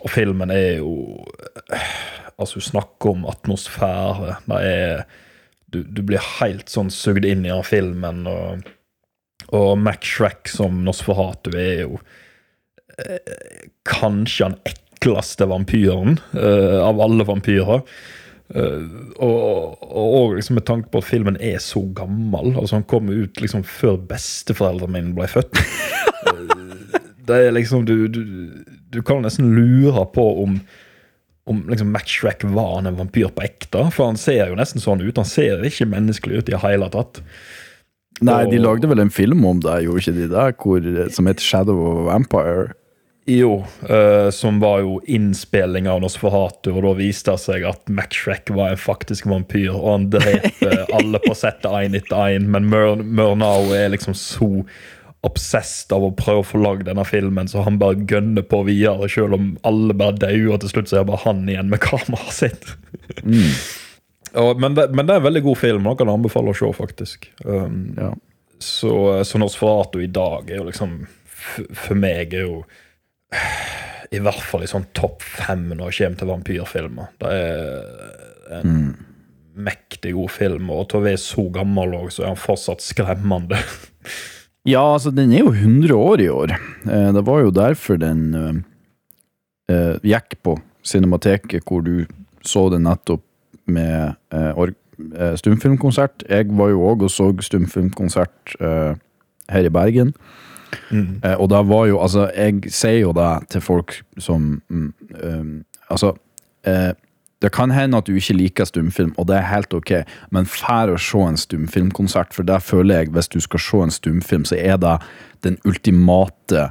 og, filmen er jo eh, Altså, hun snakker om atmosfære. Det er du, du blir helt sånn sugd inn i den filmen, og, og Mac Shrek som Nosferatu er jo eh, kanskje den ekleste vampyren eh, av alle vampyrer. Eh, og, og liksom med tanke på at filmen er så gammel. Altså Han kom ut liksom før besteforeldrene mine ble født. Eh, det er liksom Du, du, du kan nesten lure på om om liksom Max Shrek var han en vampyr på ekte. For han ser jo nesten sånn ut. Han ser ikke menneskelig ut i det hele tatt. Nei, de lagde vel en film om det, gjorde ikke de det? Hvor, som heter Shadow of Vampire. Jo, uh, som var jo innspilling av Nosferatu, og da viste det seg at Max Shrek var en faktisk vampyr, og han dreper alle på settet én etter én, men Murnau er liksom så obsessed av å prøve å få lagd denne filmen, så han bare gønner på videre, selv om alle bare dauer, og til slutt så er det bare han igjen med kameraet sitt. Og, men, det, men det er en veldig god film, og kan jeg anbefale å se, faktisk. Um, Ja. så, så Nosferatu i dag er jo liksom For meg er jo i hvert fall i sånn topp fem når det kommer til vampyrfilmer. Det er en mektig god film, og til å være så gammel òg, så er han fortsatt skremmende. Ja, altså, den er jo 100 år i år. Eh, det var jo derfor den eh, eh, gikk på Cinemateket, hvor du så den nettopp med eh, eh, stumfilmkonsert. Jeg var jo òg og så stumfilmkonsert eh, her i Bergen. Eh, og da var jo Altså, jeg sier jo det til folk som mm, um, Altså, eh, det kan hende at du ikke liker stumfilm, og det er helt ok, men fær å se en stumfilmkonsert, for det føler jeg, hvis du skal se en stumfilm, så er det den ultimate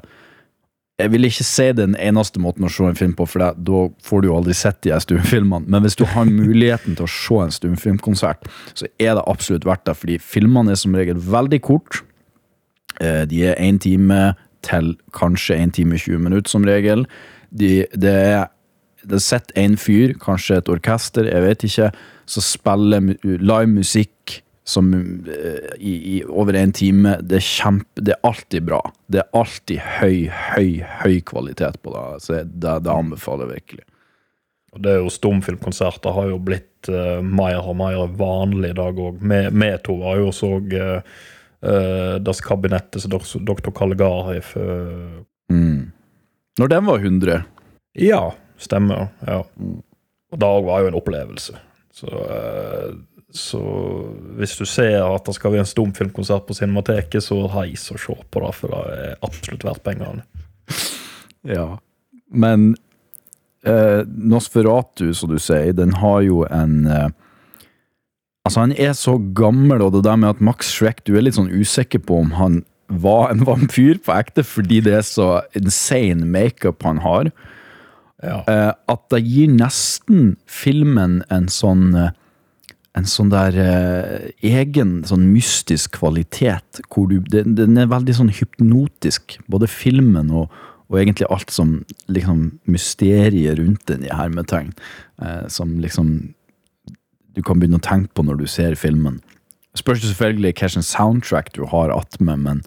Jeg vil ikke si den eneste måten å se en film på, for det, da får du jo aldri sett de stumfilmene, men hvis du har muligheten til å se en stumfilmkonsert, så er det absolutt verdt det, fordi filmene er som regel veldig kort. Eh, De er én time til kanskje én time 20 minutter, som regel. De, det er det sitter en fyr, kanskje et orkester, jeg vet ikke, som spiller live musikk som, eh, i, i over en time. Det er kjempe, det er alltid bra. Det er alltid høy, høy, høy kvalitet på det. Så det, det anbefaler jeg virkelig. Og det er jo Stumfilmkonserter har jo blitt uh, mer og mer vanlig i dag òg. Vi to var jo også uh, Das Kabinettet som dok- Dr. Caligari for Mm. Når den var 100 Ja, stemmer. ja. Og det var jo en opplevelse. Så, eh, så hvis du ser at det skal være en stumfilmkonsert på Cinemateket, så reis og se på det, for det er absolutt verdt pengene. Ja. Men eh, Nosferatu, som du sier, den har jo en eh, Altså, han er så gammel, og det der med at Max Shrek Du er litt sånn usikker på om han var en vampyr på ekte, fordi det er så insane makeup han har. Ja. Eh, at det gir nesten filmen en sånn eh, en sånn der eh, egen sånn mystisk kvalitet. Hvor du, den, den er veldig sånn hypnotisk, både filmen og, og egentlig alt som liksom mysteriet rundt den i hermetegn. Eh, som liksom du kan begynne å tenke på når du ser filmen. Spørs det selvfølgelig hvilken soundtrack du har attmed, men,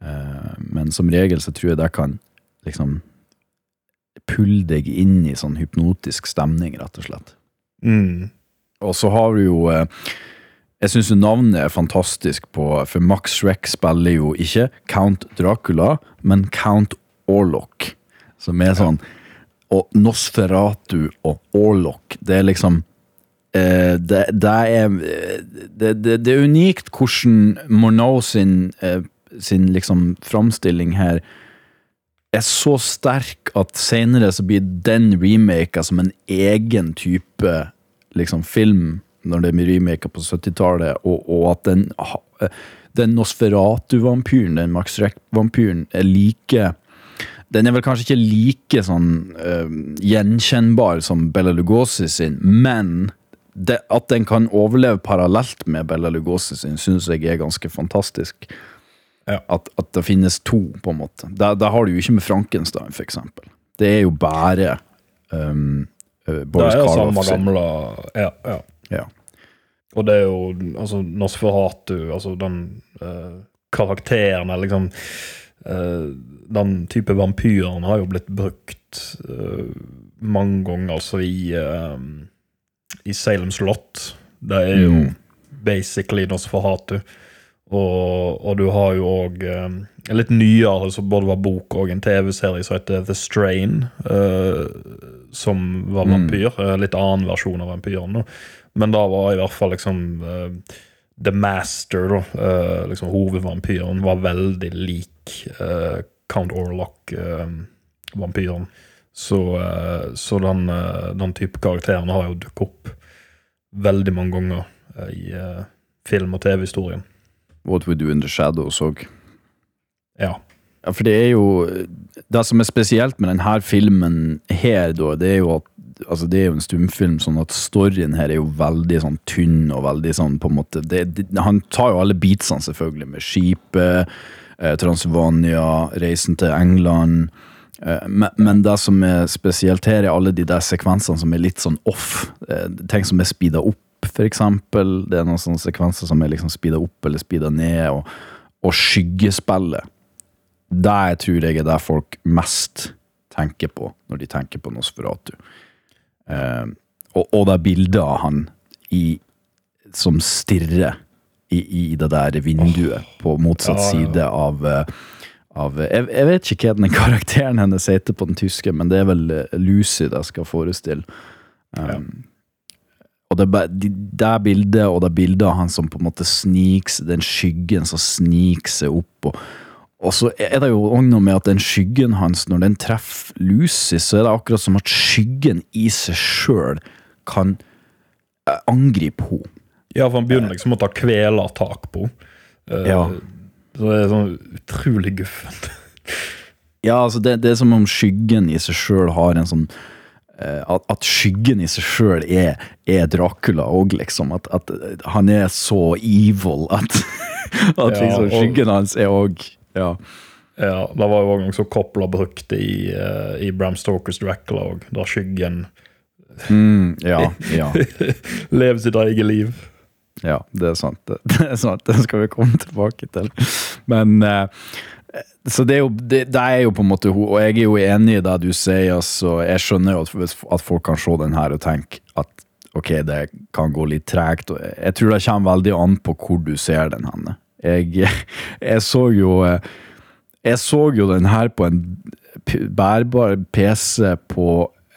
eh, men som regel så tror jeg det kan liksom pulle deg inn i sånn hypnotisk stemning, rett og slett. Mm. Og så har du jo eh, Jeg syns navnet er fantastisk på For Max Schreck spiller jo ikke Count Dracula, men Count Orlok. Som er sånn Og Nosferatu og Orlok, det er liksom eh, det, det, er, det, det er unikt hvordan Morneau sin, eh, sin liksom framstilling her er så sterk at senere så blir den remaka som en egen type liksom, film, når det er remake på 70-tallet, og, og at den, den Nosferatu-vampyren, den Max Reck-vampyren, er like Den er vel kanskje ikke like sånn uh, gjenkjennbar som Bella Lugosi sin, men det, at den kan overleve parallelt med Bella Lugosi sin, syns jeg er ganske fantastisk. Ja. At, at det finnes to, på en måte. Det har du jo ikke med Frankenstein, for eksempel. Det er jo bare um, uh, Det Boris er jo Karloff samme gamle Ja. ja. Ja. Og det er jo altså Nosferatu, altså den uh, karakteren, eller liksom uh, Den type vampyren har jo blitt brukt uh, mange ganger, altså i eh, I Salem slott. Det er jo Mm. basically Nosferatu. Og, og du har jo òg En litt nyere, som både var bok og en TV-serie som heter The Strain, uh, som var Mm. vampyr. Mm. litt annen versjon av vampyren. Men da var i hvert fall liksom uh, The Master, da, uh, liksom hovedvampyren, var veldig lik Count Orlock-vampyren. så så den, den type karakteren har jo dukket opp veldig mange ganger i film- og TV-historien. What We Do In The Shadows òg. Ja. Ja, for det er jo Det som er spesielt med denne filmen her, da, det er jo at Altså, det er jo en stumfilm, sånn at storyen her er jo veldig sånn tynn og veldig sånn på en måte det, det, Han tar jo alle beatsene, selvfølgelig, med skipet, eh, Transylvania, reisen til England. Eh, men, men det som er spesielt her, er alle de der sekvensene som er litt sånn off. Eh, ting som er speeda opp, for eksempel. Det er noen sånne sekvenser som er liksom speeda opp eller speeda ned, og, og skyggespillet. Det tror jeg er det folk mest tenker på når de tenker på Nosferatu. Eh, og, og det bildet av han i, som stirrer i, i det der vinduet på motsatt Ja, ja. side av, eh, av jeg, jeg vet ikke hva den karakteren hennes heter på den tyske, men det er vel eh, Lucy det skal forestille. Um, Og det, det bildet og det bildet av han som på en måte sniks, den skyggen som sniker seg opp. Og, og så er det jo også noe med at den skyggen hans, når den treffer Lucy, så er det akkurat som at skyggen i seg sjøl kan eh, angripe henne. ja, for han begynner liksom å ta kvelertak på henne. Ja. Så det er sånn utrolig guffent. Ja, altså det, det er som om skyggen i seg sjøl har en sånn eh, at, at skyggen i seg sjøl er, er Dracula òg, liksom. At, at han er så evil at, at liksom skyggen hans er òg Ja. Ja, Det var jo òg så Coppola brukte i, eh, i Bram Stokers Dracula òg, der skyggen Mm, ja, ja, lever sitt eget liv. ja, det er sant. Det, det er sant, det skal vi komme tilbake til. Men eh, Så det er jo det, det er jo på en måte Og jeg er jo enig i det du sier, altså. Jeg skjønner jo at, at folk kan se den her og tenke at ok, det kan gå litt tregt. Jeg tror det kommer veldig an på hvor du ser den henne. Jeg, jeg så jo eh, Jeg så jo den her på en bærbar PC på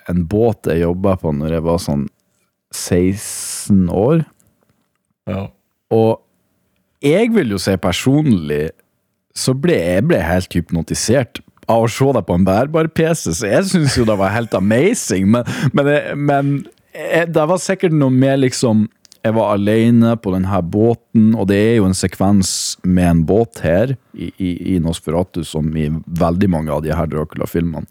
en båt jeg jobba på når jeg var sånn 16 år. Ja. Og jeg vil jo si personlig så ble jeg ble helt hypnotisert av å se deg på en bærbar PC, så jeg syns jo det var helt amazing. Men, men, men det var sikkert noe med liksom Jeg var alene på denne båten, og det er jo en sekvens med en båt her i, i, i Nosferatu, som i veldig mange av de her Dracula-filmene.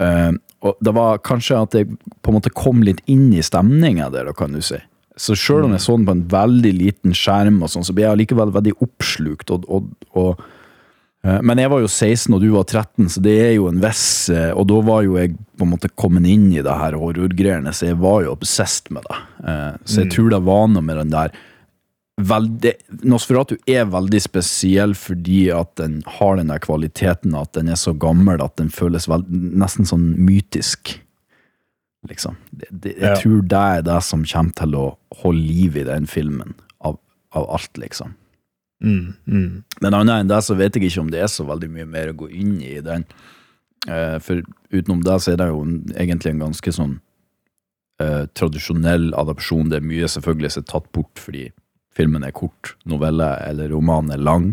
Uh, og det var kanskje at jeg på en måte kom litt inn i stemninga der, kan du si. Så sjøl om jeg så den på en veldig liten skjerm, og sånn, så ble jeg likevel veldig oppslukt. Og, og, og, men jeg var jo 16, og du var 13, så det er jo en viss eh, Og da var jo jeg på en måte kommet inn i det her horrorgreiene, så jeg var jo obsessed med det. Eh, Så jeg tror det var noe med den der veldig, Nosferatu er veldig spesiell fordi at den har den der kvaliteten at den er så gammel at den føles veld, nesten sånn mytisk. Liksom. Det, det, jeg Ja. tror det er det som kommer til å holde liv i den filmen, av, av alt, liksom. Mm, mm. Men annet enn det så vet jeg ikke om det er så veldig mye mer å gå inn i den. Eh, for utenom det så er det jo en, egentlig en ganske sånn eh, tradisjonell adopsjon. Det er mye selvfølgelig som er tatt bort fordi filmen er kort, novelle eller roman er lang.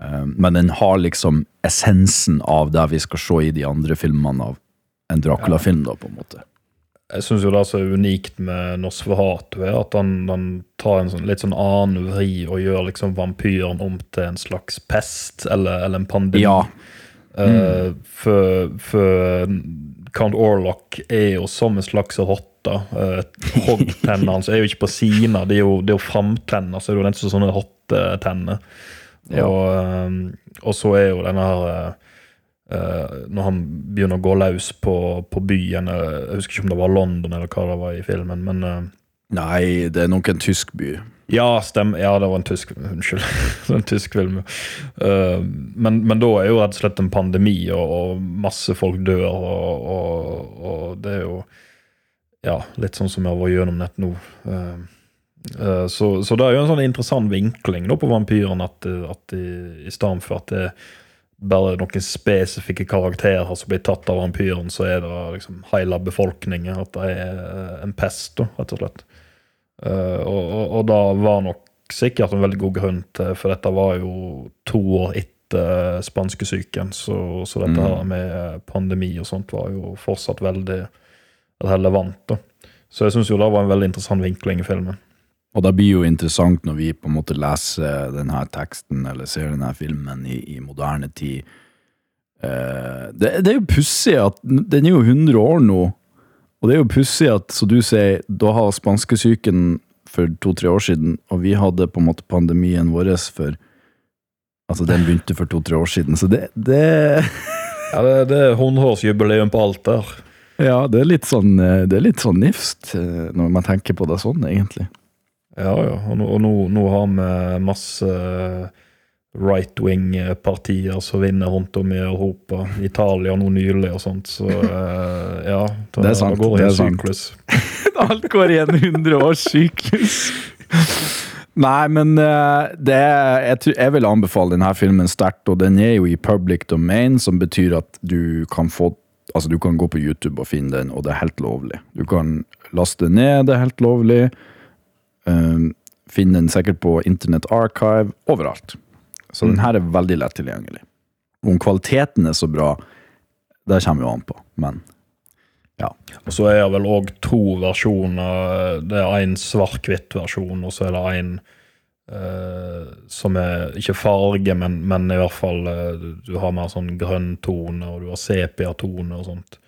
Eh, men den har liksom essensen av det vi skal se i de andre filmene av en Dracula-film, da, på en måte. Jeg syns jo det som er unikt med Nosferatu, er at han, han tar en sånn, litt sånn annen vri og gjør liksom vampyren om til en slags pest eller, eller en pandemi. Ja. Eh, for, for Count Orlock er jo som en slags rotte. Uh, Hoggtennene hans er jo ikke på sina, det er jo, det er jo framtenner, så er det jo nesten sånne rottetenner. Ja. Og, uh, og så er jo denne her eh, Når han begynner å gå løs på, på byen eh, Jeg husker ikke om det var London eller hva det var i filmen, men uh, Nei, det er nok en tysk by. ja, stem, ja, det var en tysk Unnskyld. En tysk film. Uh, men, men da er jo rett og slett en pandemi, og, og masse folk dør, og, og, og det er jo ja, litt sånn som jeg var gjennom nett nå. Uh, uh, så, så det er jo en sånn interessant vinkling da, på vampyren, at, at i, i stedet for at det er bare noen spesifikke karakterer som blir tatt av vampyren, så er det liksom hele befolkningen. At det er en pest, da, rett og slett. Eh, og, og, og da var nok sikkert en veldig god grunn til For dette var jo to år etter spanskesyken, så, så dette her med pandemi og sånt var jo fortsatt veldig relevant. da Så jeg syns jo det var en veldig interessant vinkling i filmen. Og det blir jo interessant når vi på en måte leser denne teksten eller ser denne filmen i, i moderne tid. Eh, det, det er jo pussig at Den er jo 100 år nå, og det er jo pussig at, som du sier, da har spanskesyken for to-tre år siden, og vi hadde på en måte pandemien vår for Altså, den begynte for to-tre år siden, så det, det Ja, Det, det er 100-årsjubileum på alt der. Ja, det er litt sånn, eh, det er litt sånn nifst, eh, når man tenker på det sånn, egentlig. Ja, ja. Og nå, og nå, nå har vi masse right wing-partier som vinner rundt om i Europa. Italia nå nylig og sånt. Så eh, ja. Det er sant, går det er er sant. Alt går i en 100 års syklus. Nei, men eh, det jeg, tror, jeg vil anbefale denne filmen sterkt, og den er jo i public domain, som betyr at du kan få Altså, du kan gå på YouTube og finne den, og det er helt lovlig. Du kan laste ned, det er helt lovlig. Um, finne den sikkert på Internet Archive, overalt. Så den her er veldig lett tilgjengelig. Om kvaliteten er så bra, det kommer jo an på, men ja. Og så er det vel òg to versjoner. Det er en svart-hvitt-versjon, og så er det en uh, som er ikke farge, men, men i hvert fall uh, Du har mer sånn grønn tone, og du har sepia-tone og sånt.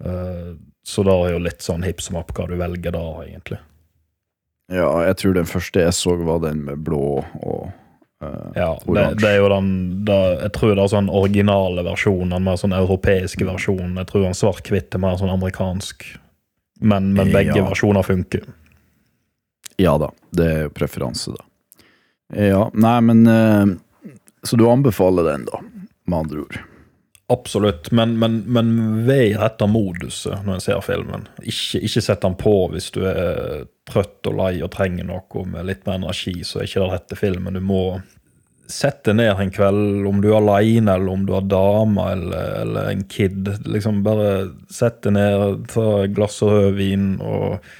Uh, så da er jo litt sånn hipp som opp hva du velger da, egentlig. Ja, jeg tror den første jeg så var den med blå og uh, Ja, det, oransje. det er jo den da, Jeg tror det er sånn originale versjonen, den mer sånn europeiske versjonen. Jeg tror den svart-hvitt er mer sånn amerikansk. Men, men begge Ja. versjoner funker. Ja da, det er jo preferanse, da. Ja, nei, men uh, Så du anbefaler den, da, med andre ord? Absolutt, men, men, men ved etter moduset når en ser filmen. Ikke, ikke sett den på hvis du er trøtt og lei og trenger noe med litt mer energi, så er ikke det rette filmen. Du må sette ned en kveld, om du er aleine eller om du har dame eller, eller en kid. Liksom bare sette ned, ta et glass rødvin og,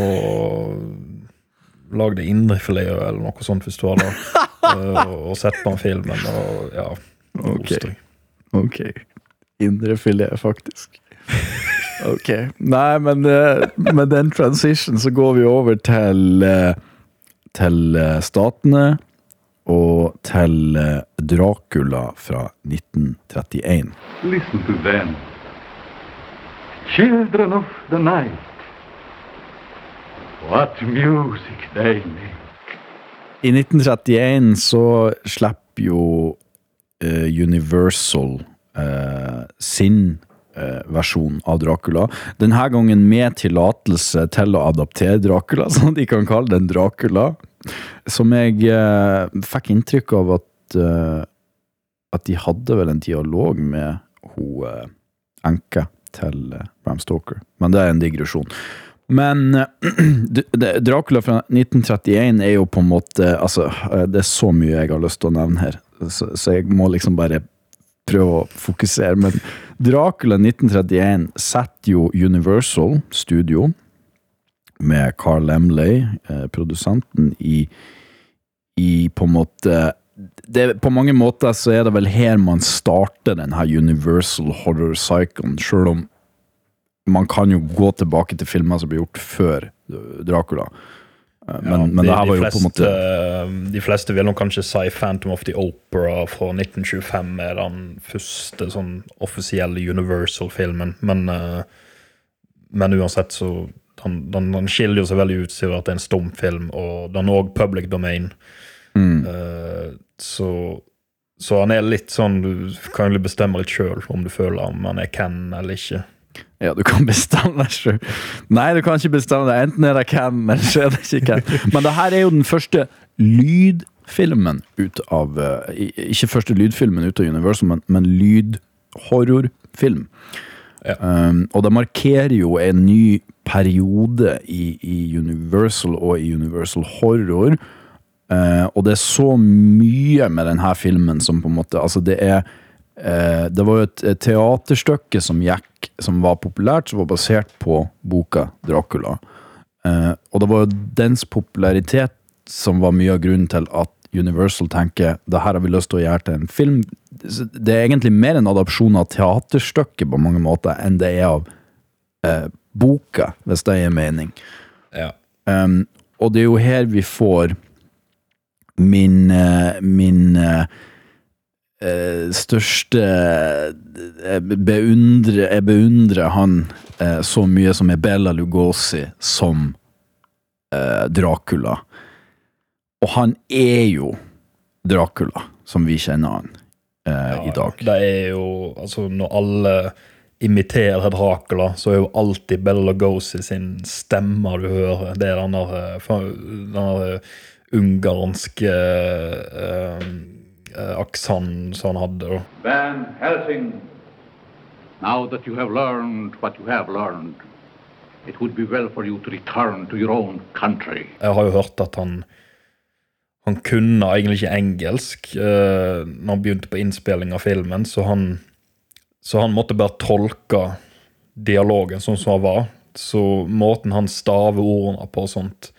og lag deg indrefilet eller noe sånt hvis du har det. og, og sett på filmen film. Og, ja, kos deg. Ok. Indrefilet, faktisk. Ok. Nei, men eh, med den transition så går vi over til eh, til eh, Statene og til eh, Dracula fra 1931. Listen to them. children of the night. What music they make. I 1931 så slipper jo Universal eh, sin eh, versjon av Dracula. Denne gangen med tillatelse til å adaptere Dracula, som de kan kalle den Dracula. Som jeg eh, fikk inntrykk av at eh, at de hadde vel en dialog med hun eh, enka til eh, Bram Stoker. Men det er en digresjon. Men eh, Dracula fra 1931 er jo på en måte Altså, eh, det er så mye jeg har lyst til å nevne her, så, så jeg må liksom bare prøve å fokusere. Men Dracula 1931 setter jo Universal Studio med Carl Lemley, eh, produsenten, i, i på en måte det, På mange måter så er det vel her man starter den her Universal horror cyclen, sjøl om man kan jo gå tilbake til filmer som ble gjort før Dracula. Eh, Men, Ja, men de, det her var jo fleste, på en måte De fleste vil nok kanskje si Phantom of the Opera fra 1925 er den første sånn offisielle Universal-filmen, men, eh, men uansett så den, den, den skiller jo seg veldig ut siden at det er en stumfilm, og den er òg public domain. mm, Eh, så, så han er litt sånn Du kan jo bestemme litt sjøl om du føler om han er Ken eller ikke. Ja, du kan bestemme deg sjøl. Nei, du kan ikke bestemme deg. Enten er det Ken, eller så er det ikke Ken. Men det her er jo den første lydfilmen ut av eh, Ikke første lydfilmen ut av Universal, men, men lydhorrorfilm. Ja. Um, og det markerer jo en ny periode i, i Universal og i Universal Horror. Uh, og det er så mye med denne filmen som på en måte Altså, det er Det var jo et, et teaterstykke som gikk, som var populært, som var basert på boka Dracula. Eh, og det var jo dens popularitet som var mye av grunnen til at Universal tenker det her har vi lyst til å gjøre til en film. Det er egentlig mer en adopsjon av teaterstykket på mange måter enn det er av eh, boka, hvis det gir mening. Ja. Um, og det er jo her vi får min, eh, min eh, eh, største Jeg beundrer, jeg beundrer han eh, så mye som er Bella Lugosi som eh, Dracula. Og han er jo Dracula, som vi kjenner han eh, i dag. Det er jo Altså, når alle imiterer Dracula, så er jo alltid Bella Lugosi sin stemme du hører. Det er den der, ungarnske eh, ungarske uh, aksenten som han hadde. Van Helsing, now that you have learned what you have learned, it would be well for you to return to your own country. Jeg har jo hørt at han han kunne egentlig ikke engelsk eh, når han begynte på innspilling av filmen, så han, så han måtte bare tolke dialogen sånn som han var. Så måten han staver ordene på og sånt,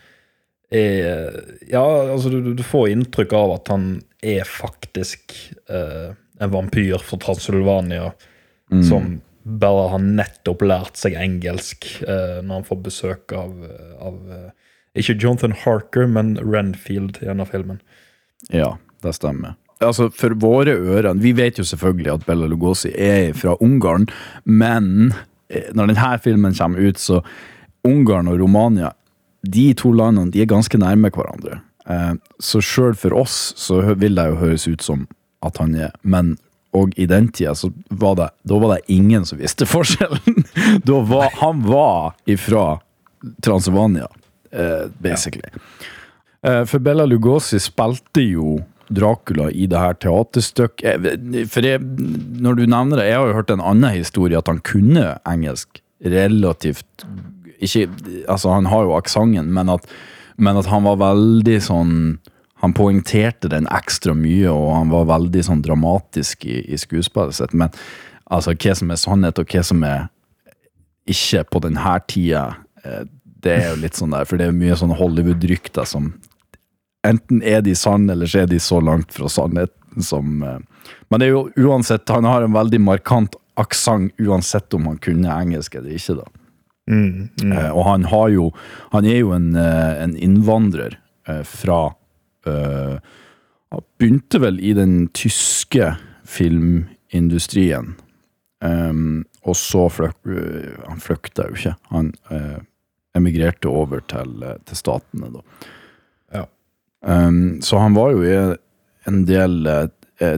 er Ja, altså, du, du får inntrykk av at han er faktisk eh, en vampyr fra Transylvania som bare har nettopp lært seg engelsk eh, når han får besøk av, av eh, Ikke Jonathan Harker, men Renfield i denne filmen. Ja, det stemmer. Altså, For våre ører Vi vet jo selvfølgelig at Bella Lugosi er fra Ungarn, men eh, når denne filmen kommer ut, så Ungarn og Romania de to landene de er ganske nærme hverandre. Eh, Så sjøl for oss så vil det jo høres ut som at han er Men og i den tida så var det, da var det ingen som visste forskjellen. Da var, han var ifra Transylvania, eh, basically. Ja. For Bella Lugosi spilte jo Dracula i det her teaterstykket. Eh, For jeg, når du nevner det, jeg har jo hørt en annen historie, at han kunne engelsk relativt ikke, altså Han har jo aksenten, men, men at han var veldig sånn Han poengterte den ekstra mye, og han var veldig sånn dramatisk i, i skuespillet sitt. Men altså, hva som er sannhet, og hva som er ikke på denne tida, eh, det er jo litt sånn der, for det er mye sånn Hollywood-rykter som Enten er de sanne, eller så er de så langt fra sannheten som eh, Men det er jo uansett, han har en veldig markant aksent uansett om han kunne engelsk eller ikke, da. Eh, og han har jo Han er jo en, eh, en innvandrer eh, fra eh, Han begynte vel i den tyske filmindustrien. Og så fløk, Han flykta jo ikke. Han emigrerte over til, til Statene, da. Ja. Så han var jo i en del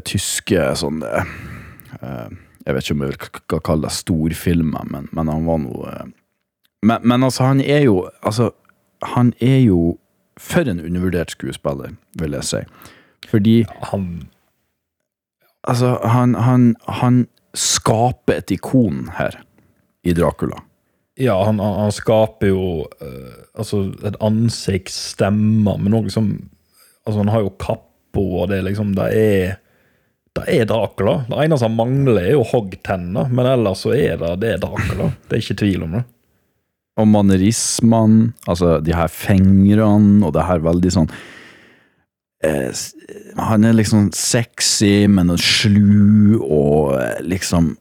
tyske sånn Jeg vet ikke om jeg vil kalle det storfilmer, men, men han var eh, men, men altså, han er jo Altså, han er jo for en undervurdert skuespiller, vil jeg si. Fordi Han Altså, han, han, han skaper et ikon her, i Dracula. Ja, han, han, skaper jo eh, altså et ansikt, stemmer, men òg liksom Altså, han har jo kappo, og det liksom Det er det er Dracula. Det eneste han mangler, er jo hoggtenner, men ellers så er det det er Dracula. Det er ikke tvil om det. Og manerismene, altså de her fingrene, og det her veldig sånn eh, Han er liksom sexy, men slu, og eh, liksom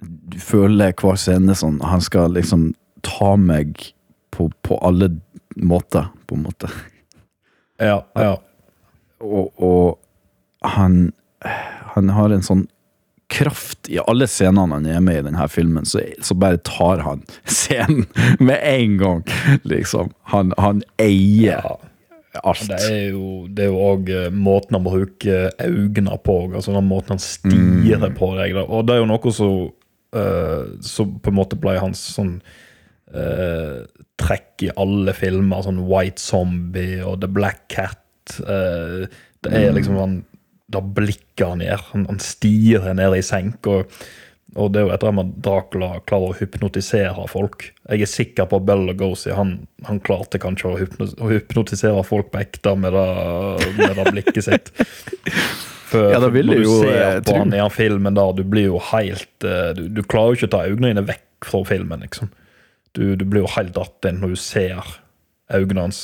Du føler hver scene sånn Han skal liksom ta meg på, på alle måter, på en måte. Ja, ja. Og, og han Han har en sånn kraft i alle scenene han er med i denne filmen, så, så bare tar han scenen med en gang, liksom. Han, han eier ja. alt. Det er jo det òg måten han bruker øynene på, altså den måten han stirrer på deg. da. Og det er jo noe som uh, på en måte ble hans sånn uh, trekk i alle filmer, sånn White Zombie og The Black Cat. Uh, det er liksom han det blikket han gjør. Han, han stirer ned i senk. og og det er jo etter at Dracula klarer å hypnotisere folk. Jeg er sikker på at Bella Lugosi han, han klarte kanskje å, hypnotisere folk på ekte med det, med det blikket sitt. For, Ja, det vil når du jo, ser eh, på han i den filmen der, du blir jo helt eh, Du, du klarer jo ikke å ta øynene dine vekk fra filmen, liksom. Du, du blir jo helt datt inn når du ser øynene hans.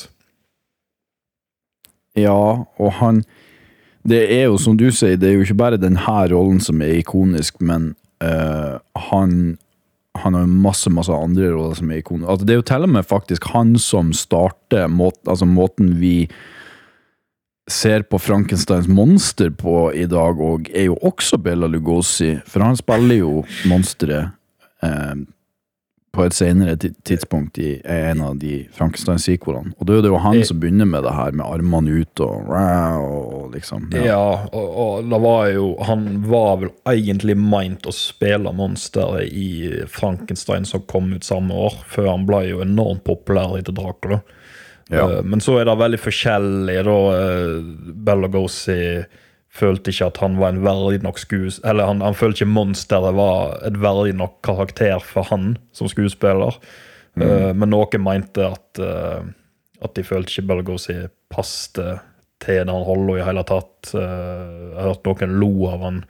Ja, og han Det er jo som du sier, det er jo ikke bare denne rollen som er ikonisk, men uh, han han har masse masse andre roller som er ikoniske. Altså, det er jo til og med faktisk han som starter måten, altså måten vi ser på Frankensteins monster på i dag, og er jo også Bella Lugosi. For han spiller jo monsteret eh, på et senere tidspunkt i en av de Frankenstein-sequelene. Og det er jo han som begynner med det her, med armene ut og, og liksom. Ja, og, og det var jo Han var vel egentlig meint å spille monsteret i Frankenstein som kom ut samme år, før han ble jo enormt populær etter Dracula. Ja. Eh, Men så er det veldig forskjellig. da eh, Bella Lugosi følte ikke at han var en verdig nok skues... Eller han, han følte ikke monsteret var et verdig nok karakter for han som skuespiller. Eh, men noen mente at uh, at de følte ikke Bella si passte til den rolla i hele tatt. Uh, jeg har hørt noen lo av han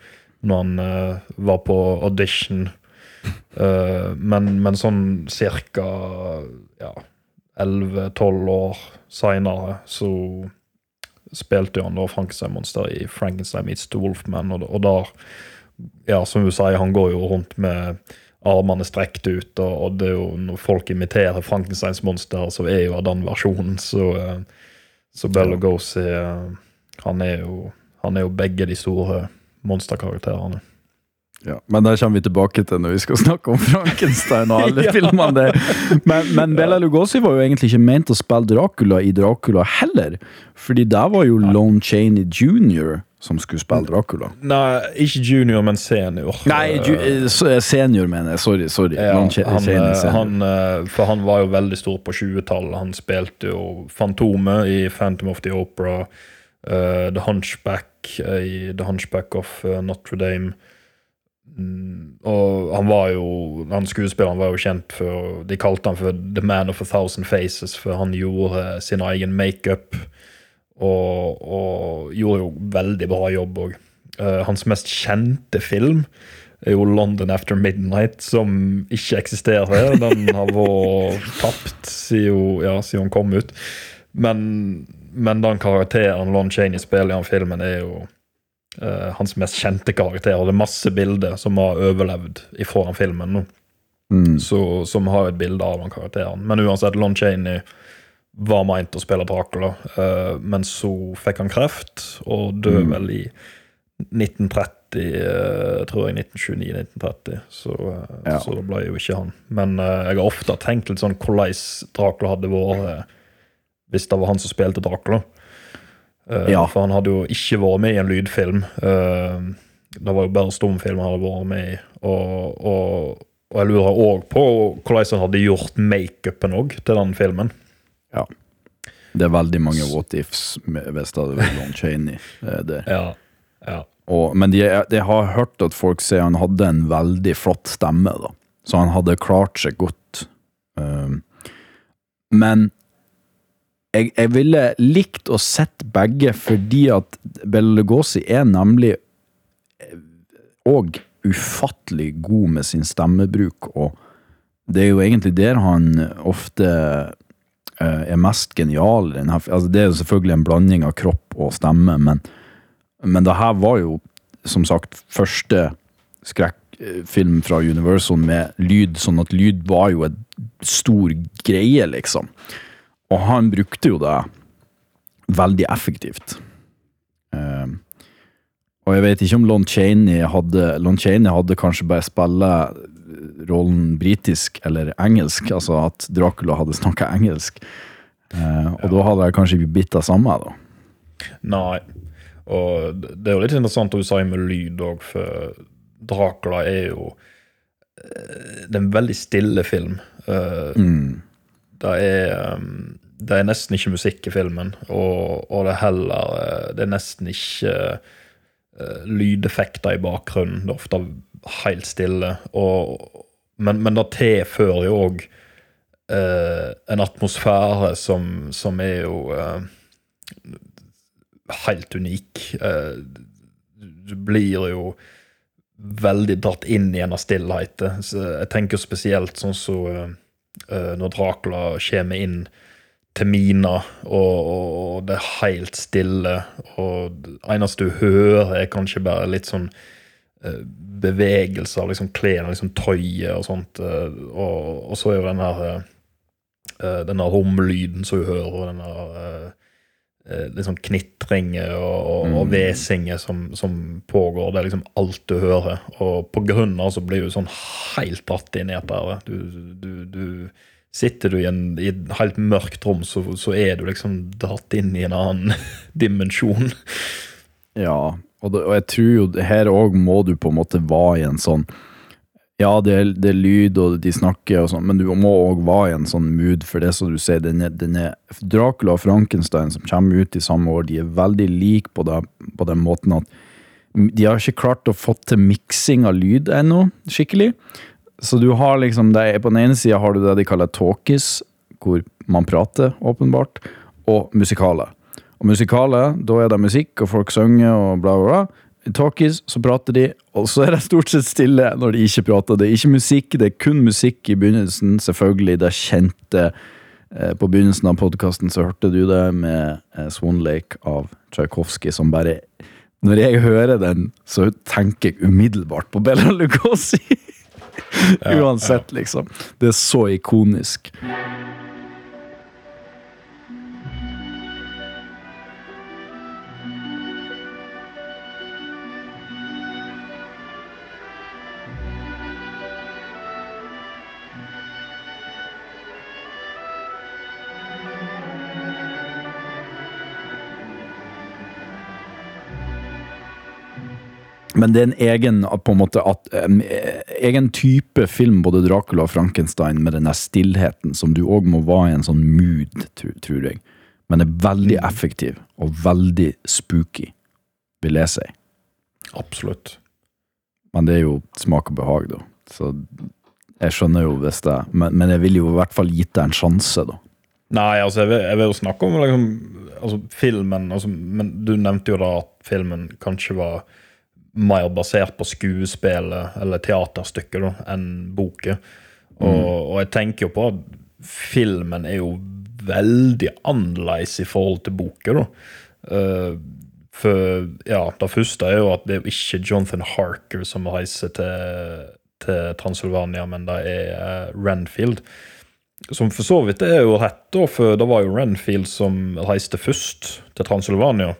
når han var på audition. Men, men sånn cirka ja, 11-12 år seinere så spilte jo han da Frankenstein-monster i Frankenstein meets The Wolfman, og, og der Ja, som du sier, han går jo rundt med armene strekt ut, og, og det er jo når folk imiterer Frankensteins monster, så er jo av den versjonen, så eh, Så Bella Lugosi eh, han er jo Han er jo begge de store monsterkarakterene. Ja, men det kommer vi tilbake til når vi skal snakke om Frankenstein og alle Ja. filmene der. Men, men Bela Lugosi var jo egentlig ikke ment å spille Dracula i Dracula heller. Fordi der var jo Lone Chaney jr. som skulle spille Dracula. Nei, ikke junior, men senior. Nei, ju, eh, senior, mener jeg. Sorry. sorry. Ja, han, eh, han, eh, for han var jo veldig stor på 20-tallet. Han spilte jo Fantomet i Phantom of the Opera, uh, The Hunchback eh, i The Hunchback of eh, Notre Dame. Mm, og han var jo han skuespilleren var jo kjent for De kalte han for The Man of a Thousand Faces, for han gjorde sin egen makeup. Og, og gjorde jo veldig bra jobb òg. hans mest kjente film er jo London After Midnight, som ikke eksisterer. Den har vært tapt siden, ja, siden hun kom ut. Men, men den karakteren Lon Chaney spiller i den filmen, er jo eh, hans mest kjente karakter. Og det er masse bilder som har overlevd ifra den filmen nå. Mm. Så, som har et bilde av den karakteren. Men uansett, Lon Chaney var meint å spille Dracula, uh, men så fikk han kreft og døde vel i 1930 uh, tror jeg 1929-1930, så, uh, Ja. så det ble jo ikke han. Men eh, jeg har ofte tenkt litt sånn hvordan Dracula hadde vært eh, hvis det var han som spilte Dracula. Eh, Ja. For han hadde jo ikke vært med i en lydfilm. Eh, det var jo bare stumfilm han hadde vært med i. Og, og, og jeg lurer òg på hvordan han hadde gjort makeupen òg til den filmen. Ja. Det er veldig mange what ifs hvis det hadde vært Lon Chaney. eh, Det. Ja, ja. Og, men de, de har hørt at folk sier han hadde en veldig flott stemme, da. Så han hadde klart seg godt. Um, men jeg, jeg ville likt å sett begge, fordi at Bela Lugosi er nemlig og ufattelig god med sin stemmebruk, og det er jo egentlig der han ofte eh, er mest genial. Altså, det er jo selvfølgelig en blanding av kropp og stemme, men, men det her var jo som sagt første skrekkfilm fra Universal med lyd, sånn at lyd var jo et stor greie, liksom. Og han brukte jo det veldig effektivt. Uh, og jeg vet ikke om Lon Chaney hadde Lon Chaney hadde kanskje bare spille rollen britisk eller engelsk, altså at Dracula hadde snakka engelsk. Uh, og da hadde jeg kanskje ikke blitt det samme, da. Nei. Og det er jo litt interessant det du sier med lyd òg, for Dracula er jo eh, Det er en veldig stille film. Uh, Mm. Det er um, Det er nesten ikke musikk i filmen, og, og det er heller eh, Det er nesten ikke uh, lydeffekter i bakgrunnen. Det er ofte helt stille. Og, men, men det tilfører jo òg en atmosfære som, som er jo uh, helt unik. Eh, du blir jo veldig dratt inn i en av stillheten. Jeg tenker spesielt sånn som så, eh, når Dracula kommer inn til Mina, og, og, det er helt stille, og det eneste du hører, er kanskje bare litt sånn eh, bevegelser, liksom klærne, liksom tøyet og sånt. eh, Og, og så er jo den eh, eh, denne romlyden som du hører, og den der eh, sånn knitringer og, og, hvesinger som, som pågår. Det er liksom alt du hører. Og på grunn av så blir du sånn helt dratt inn i dette. Du, du, du Sitter du i, en, i et helt mørkt rom, så, så er du liksom dratt inn i en annen dimensjon. Ja, og, det, og jeg tror jo her òg må du på en måte være i en sånn Ja, det er, det er lyd, og de snakker og sånn, men du må òg være i en sånn mood, for det som du sier, den er, den er Dracula og Frankenstein som kommer ut i samme år, de er veldig like på, det, på den måten at de har ikke klart å få til miksing av lyd ennå, skikkelig. Så du har liksom det, På den ene sida har du det de kaller talkies, hvor man prater, åpenbart, og musikaler. Og musikaler, da er det musikk, og folk synger og bla, bla, bla. Talkies så prater de, og så er det stort sett stille når de ikke prater. Det er ikke musikk, det er kun musikk i begynnelsen. Selvfølgelig det kjente eh, På begynnelsen av podkasten så hørte du det med eh, Swan Lake av Tsjajkovskij, som bare Når jeg hører den, så tenker jeg umiddelbart på Bella Lugosi. Uansett, liksom. Det er så ikonisk. Men det er en egen på en måte, at, eh, egen type film, både Dracula og Frankenstein, med den der stillheten som du òg må være i en sånn mood, tror, tror jeg. Men er veldig effektiv og veldig spooky, vil jeg si. Absolutt. Men det er jo smak og behag, da. Så jeg skjønner jo hvis det Men, men jeg ville jo i hvert fall gitt det en sjanse, da. Nei, altså, jeg vil, jeg vil jo snakke om liksom, altså, filmen altså, Men du nevnte jo da at filmen kanskje var mer basert på skuespillet eller teaterstykket da, enn boken. Og, og jeg tenker jo på at filmen er jo veldig annerledes i forhold til boken. da. Eh, for ja, det første er jo at det er ikke Jonathan Harker som reiser til, til Transylvania, men det er uh, Renfield. Som for så vidt er jo rett, da, for det var jo Renfield som reiste først til Transylvania.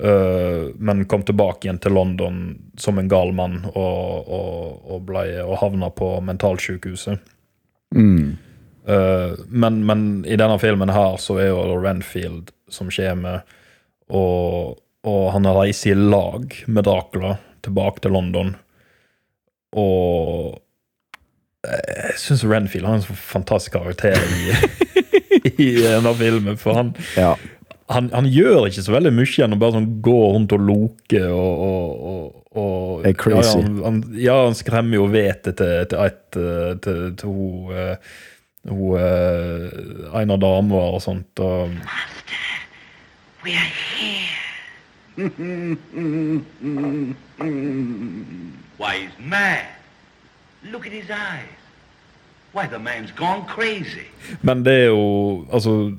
Eh, men kom tilbake igjen til London som en gal mann og, og, og, ble, og havna på mentalsykehuset. Mm. Eh, men, men i denne filmen her så er jo Renfield som kommer, og, og han reiser i lag med Dracula tilbake til London. Og jeg syns Renfield har en så fantastisk karakter i, i denne filmen. For han, Ja. Han, han gjør ikke så veldig mye. gjennom bare sånn går rundt og loker og, og, og, og Er crazy. Ja, han, han, ja, han skremmer jo vettet til, til, et, eh, til, til hun, eh, hun eh, en av damene og sånt. Og, We are here. Why, he's mad. Look at his eyes. Why, the man's gone crazy. men det er jo Altså,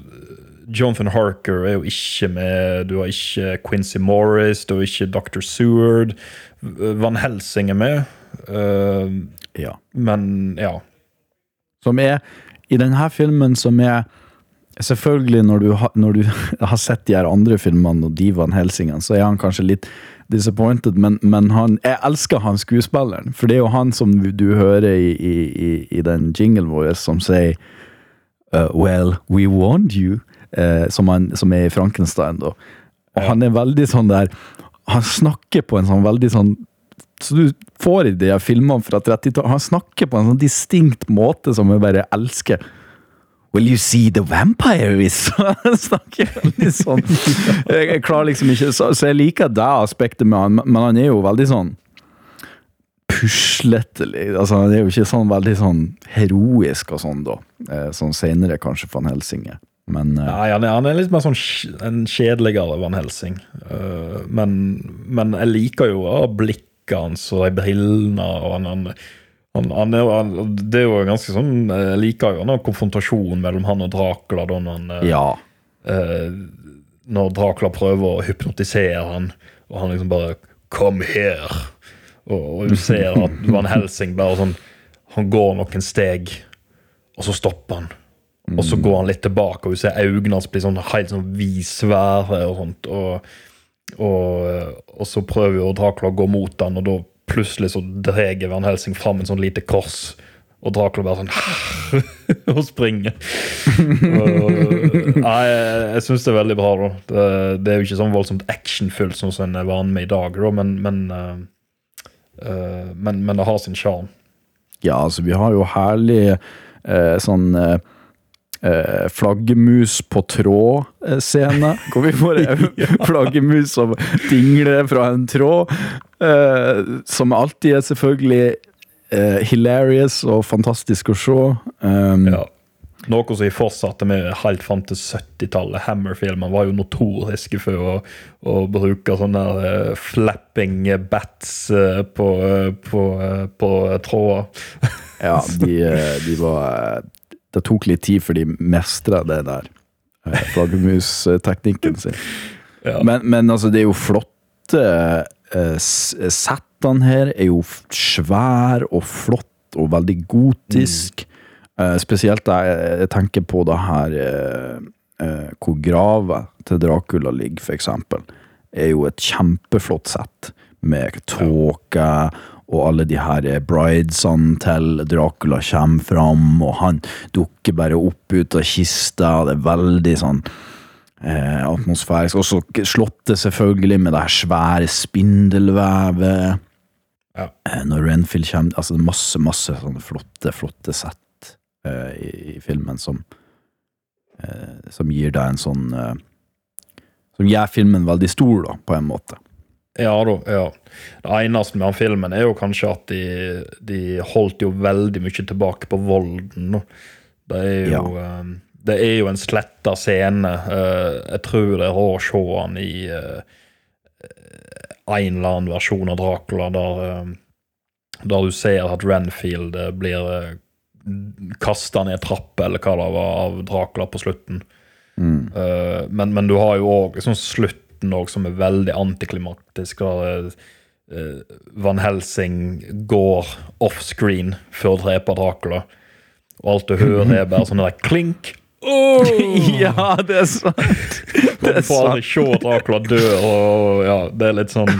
Jonathan Harker er jo ikke med. Du har ikke Quincy Morris, du har ikke Dr. Seward. Van Helsing er med. Uh, ja. men ja. Som er I denne filmen som er Selvfølgelig, når du, har, når du har sett de her andre filmene og de Van Helsingene, så er han kanskje litt disappointed, men, men han, jeg elsker han skuespilleren. For det er jo han som du hører i, i, i- i den jinglen vår, som sier uh, Well, we warned you. Eh, som, han, som er i Frankenstein, da. Og han er veldig sånn der Han snakker på en sånn veldig sånn så du får i de filmene fra 30-tallet Han snakker på en sånn distinkt måte som jeg bare elsker. Will you see the vampire is Han snakker veldig sånn. Jeg, klarer liksom ikke Så, så jeg liker det aspektet med han, men han er jo veldig sånn pusletelig. Altså, han er jo ikke sånn veldig sånn heroisk og sånn, da. Eh, Sånn senere, kanskje, Van Helsing er. Men uh, Nei, han er, han er litt mer sånn en kjedeligere Van Helsing. Uh, men, men jeg liker jo uh, blikket hans og de brillene. og han, han, han, han, er, han Det er jo ganske sånn Jeg liker jo den konfrontasjonen mellom han og Dracula. Da når, han, eh, ja. eh, når Dracula prøver å hypnotisere han, og han liksom bare 'Come here'. Og, og du ser at Van Helsing bare sånn Han går noen steg, og så stopper han. Og så går han litt tilbake, og du ser øynene hans bli sånn helt sånn visvære og sånt. Og, og, og så prøver jo Dracula å gå mot han, og da plutselig så drar Van Helsing fram en sånn lite kors. Og Dracula bare sånn og springer. Og, nei, jeg, syns det er veldig bra, da. Det, det er jo ikke sånn voldsomt actionfullt sånn som en er vant med i dag, da, men, men, uh, men, men det har sin sjarm. Ja, altså, vi har jo herlig uh, sånn eh, flaggermus på tråd-scene. Hvor vi får en flaggermus som dingler fra en tråd. Eh, som alltid er selvfølgelig eh, hilarious og fantastisk å se. Um, Ja. Noe som jeg fortsatte med helt fram til 70-tallet. Hammer-filmene var jo notoriske for å, å bruke sånne eh, flapping bats uh, på, uh, på, på tråder. Ja, de, de var Det tok litt tid før de mestra det der. eh, Flaggermusteknikken sin. Ja. Men, men altså, det er jo flotte eh, Settene her er jo svære svær og flott og veldig gotisk. Eh, spesielt jeg, jeg tenker på det her eh, eh, hvor grava til Dracula ligger, eksempel. Er jo et kjempeflott sett med tåke og alle de her eh, bridesene til Dracula kommer fram, og han dukker bare opp ut av kista. Det er veldig sånn eh, atmosfærisk. Og så slottet selvfølgelig med det her svære spindelvevet. Ja. Eh, når Renfield kommer Altså det er masse, masse sånne flotte, flotte sett eh, i, i filmen som eh, Som gir deg en sånn eh, Som gjør filmen veldig stor, da, på en måte. Ja da, ja. Det eneste med den filmen er jo kanskje at de, de holdt jo veldig mye tilbake på volden. Det er jo, eh, det er jo en sletta scene. Eh, jeg tror det er å se han i eh, en eller annen versjon av Dracula der, eh, der du ser at Renfield eh, blir kasta ned trappa, eller hva det var, av Dracula på slutten. Eh, men, men du har jo òg sånn slutten òg, som er veldig antiklimatisk. og uh, Van Helsing går offscreen før å drepe Dracula. Og alt du hører, er bare sånn der klink, ja, det er sant! Det Du er får aldri sant. se Dracula dø, og ja, det er litt sånn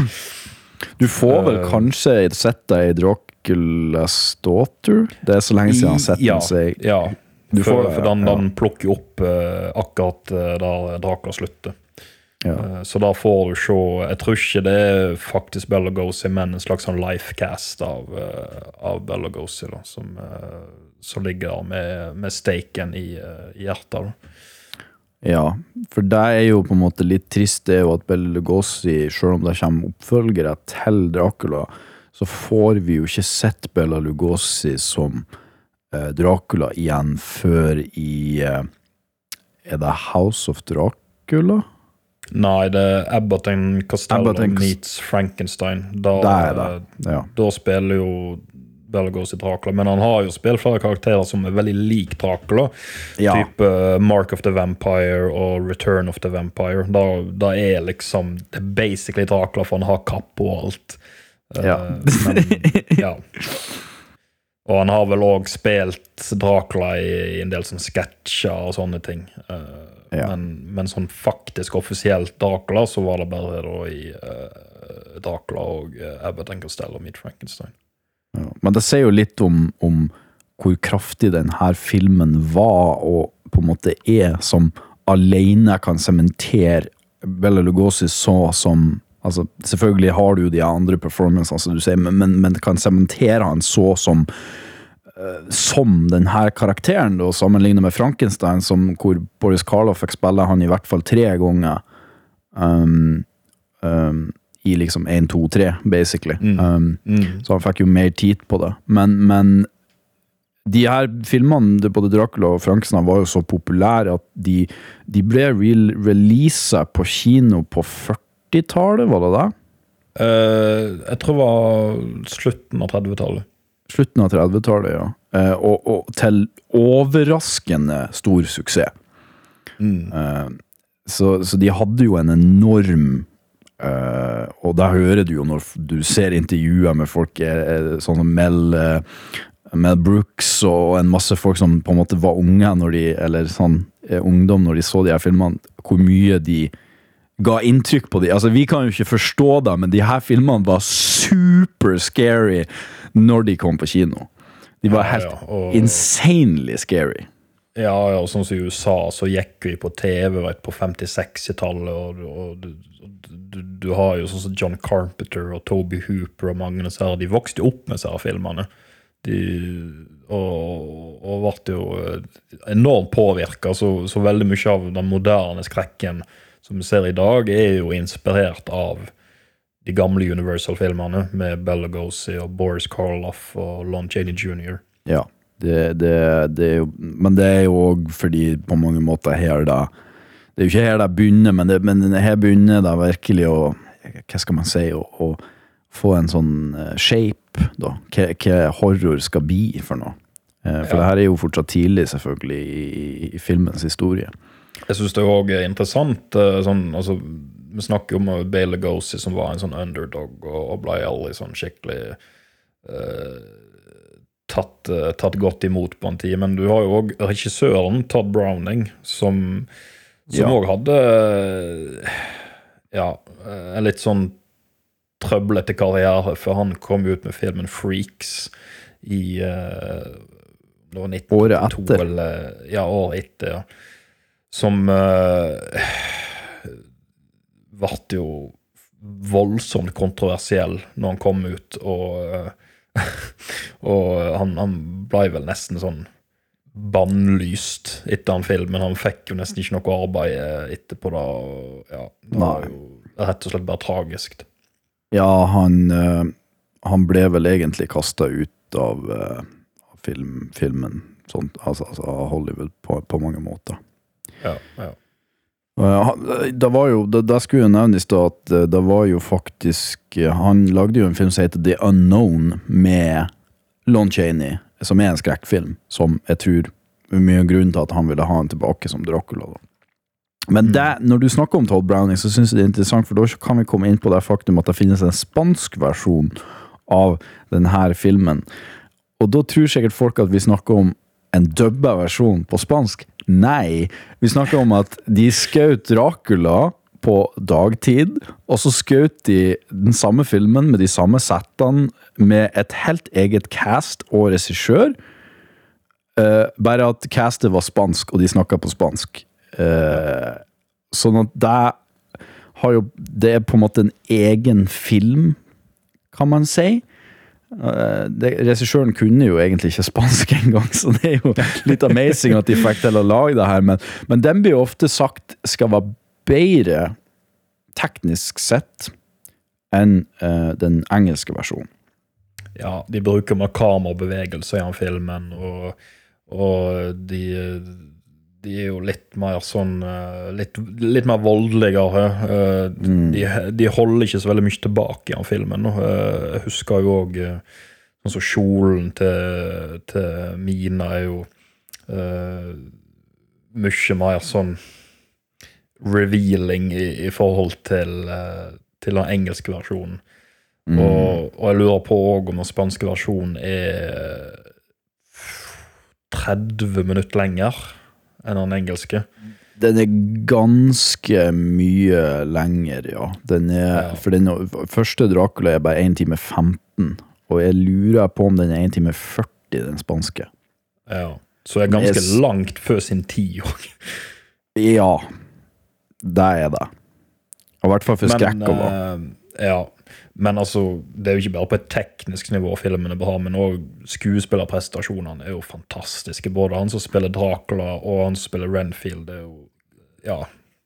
Du får vel uh, kanskje sett deg i Draculas Daughter? Det er så lenge siden han har sett ja, den, så jeg ja. Du får for, det, for den, ja. den plukker opp uh, akkurat uh, der Dracula slutter. Ja. Eh, Så da får du se Jeg tror ikke det er faktisk Bella Lugosi, men en slags sånn lifecast av, uh, av Bella da, som, eh, som ligger med, med steiken i, eh, i hjertet. Da. Ja, for det er jo på en måte litt trist det er jo at Bela Lugosi, selv om det kommer oppfølgere til Dracula, så får vi jo ikke sett Bela Lugosi som eh, Dracula igjen før i eh, Er det House of Dracula? Nei, det er Abbott and Costello meets Frankenstein. Da, Det det. Ja. da spiller jo Belgos i Dracula, men han har jo spilt flere karakterer som er veldig lik Dracula. Ja. Type eh, Mark of the Vampire og Return of the Vampire. Da, da er liksom Det er basically Dracula, for han har kappe og alt. Eh, Ja. men, ja. Og han har vel òg spilt Dracula i, i en del sånne sketsjer og sånne ting. Eh, Ja. men, men sånn faktisk offisielt Dracula, så var det bare da i uh, Dracula og uh, Abbott and Costello Meet Frankenstein. Ja. Men det sier jo litt om, om hvor kraftig denne filmen var, og på en måte er, som alene kan sementere Bella Lugosi så som altså Selvfølgelig har du jo de andre performancene, som du sier, men, men, men kan sementere han så som som denne karakteren, da, sammenlignet med Frankenstein, som, hvor Boris Karloff fikk spille han i hvert fall tre ganger. Um, um, I liksom én, to, tre, basically. Um, så han fikk jo mer tid på det. Men, men de her filmene, både Dracula og Frankenstein, var jo så populære at de, de ble real releasa på kino på 40-tallet, var det det? Uh, jeg tror det var slutten av 30-tallet. Slutten av 30-tallet, ja. Eh, og, og til overraskende stor suksess. Eh, så, så de hadde jo en enorm eh, Og da hører du jo når du ser intervjuer med folk sånn som Mel, eh, Mel Brooks og en masse folk som på en måte var unge når de, eller sånn eh, ungdom når de så de her filmene, hvor mye de ga inntrykk på de. Altså, vi kan jo ikke forstå det, men de her filmene var super scary når de kom på kino. De var helt ja, og- insanely scary. Ja, ja, sånn som i USA, så gikk vi på TV vet, på 50-60-tallet, og, og du, du, du har jo sånn som John Carpenter og Toby Hooper og mange av de vokste opp med disse filmene. De, og, og ble jo eh, enormt påvirka, så, så veldig mye av den moderne skrekken som vi ser i dag, er jo inspirert av de gamle Universal-filmene med Bella Lugosi og Boris Karloff og Lon Chaney jr. Ja, det, det, det er jo Men det er jo òg fordi på mange måter her da Det er jo ikke her det begynner, men, det, men her begynner det virkelig å Hva skal man si? Å, å få en sånn eh, shape, da. Hva, hva horror skal bli for noe. Eh, For Ja. det her er jo fortsatt tidlig, selvfølgelig, i, i filmens historie. Jeg syns det òg er interessant. eh, Sånn, altså, vi snakker jo om Bale Lugosi, som var en sånn underdog, og, og ble aldri sånn skikkelig uh, tatt, uh, tatt godt imot på en tid. Men du har jo òg regissøren Todd Browning, som Ja. hadde uh, ja, en litt sånn trøblete karriere, for han kom ut med filmen Freaks i det var 1982, Året etter. Eller, ja, året etter, ja. Som uh, ble jo voldsomt kontroversiell når han kom ut, og eh, Og han, han ble vel nesten sånn bannlyst etter den filmen. Han fikk jo nesten ikke noe arbeid eh, etterpå. da, ja, Det var jo rett og slett bare tragisk. Ja, han, eh, han ble vel egentlig kasta ut av film, filmen, sånn, altså, altså av Hollywood, på, på mange måter. Ja, ja. Eh, han- Det var jo, det, det skulle jo nevne i stad at eh, det var jo faktisk eh, Han lagde jo en film som heter The Unknown med Lon Chaney, som er en skrekkfilm, som jeg tror er mye av grunnen til at han ville ha han tilbake som Dracula. Da. Men det, når du snakker om Todd Browning, så syns jeg det er interessant, for da kan vi komme inn på det faktum at det finnes en spansk versjon av denne filmen. Og da tror sikkert folk at vi snakker om en dubba versjon på spansk. Nei, vi snakker om at de skjøt Dracula på dagtid, og så skjøt de den samme filmen med de samme settene med et helt eget cast og regissør. Uh, bare at castet var spansk, og de snakka på spansk. Uh, sånn at det har jo Det er på en måte en egen film, kan man si. Eh, Regissøren kunne jo egentlig ikke spansk engang, så det er jo litt amazing at de fikk til å lage det her. Men, men den blir ofte sagt skal være bedre teknisk sett enn uh, den engelske versjonen. Ja, de bruker mer kamerabevegelser i den filmen, og, og de, de er jo litt mer sånn eh, Litt, litt mer voldeligere. eh, De, de holder ikke så veldig mye tilbake i den filmen. Eh, Jeg husker jo òg sånn som kjolen til, til Mina er jo uh, mye mer sånn revealing i, i forhold til, uh, til den engelske versjonen. Og, og jeg lurer på òg om den spanske versjonen er 30 minutter lenger enn den engelske. Den er ganske mye lenger, ja. Den er, Ja. For den første Dracula er bare 1 time 15, og jeg lurer på om den er 1 time 40, den spanske. Ja. Så det er ganske er, langt før sin tid òg. Ja, det er det. Og I hvert fall for skrekk og hva. ja. Men altså, det er jo ikke bare på et teknisk nivå filmen er bra, men òg skuespillerprestasjonene er jo fantastiske. Både han som spiller Dracula, og han som spiller Renfield. Det er jo Ja.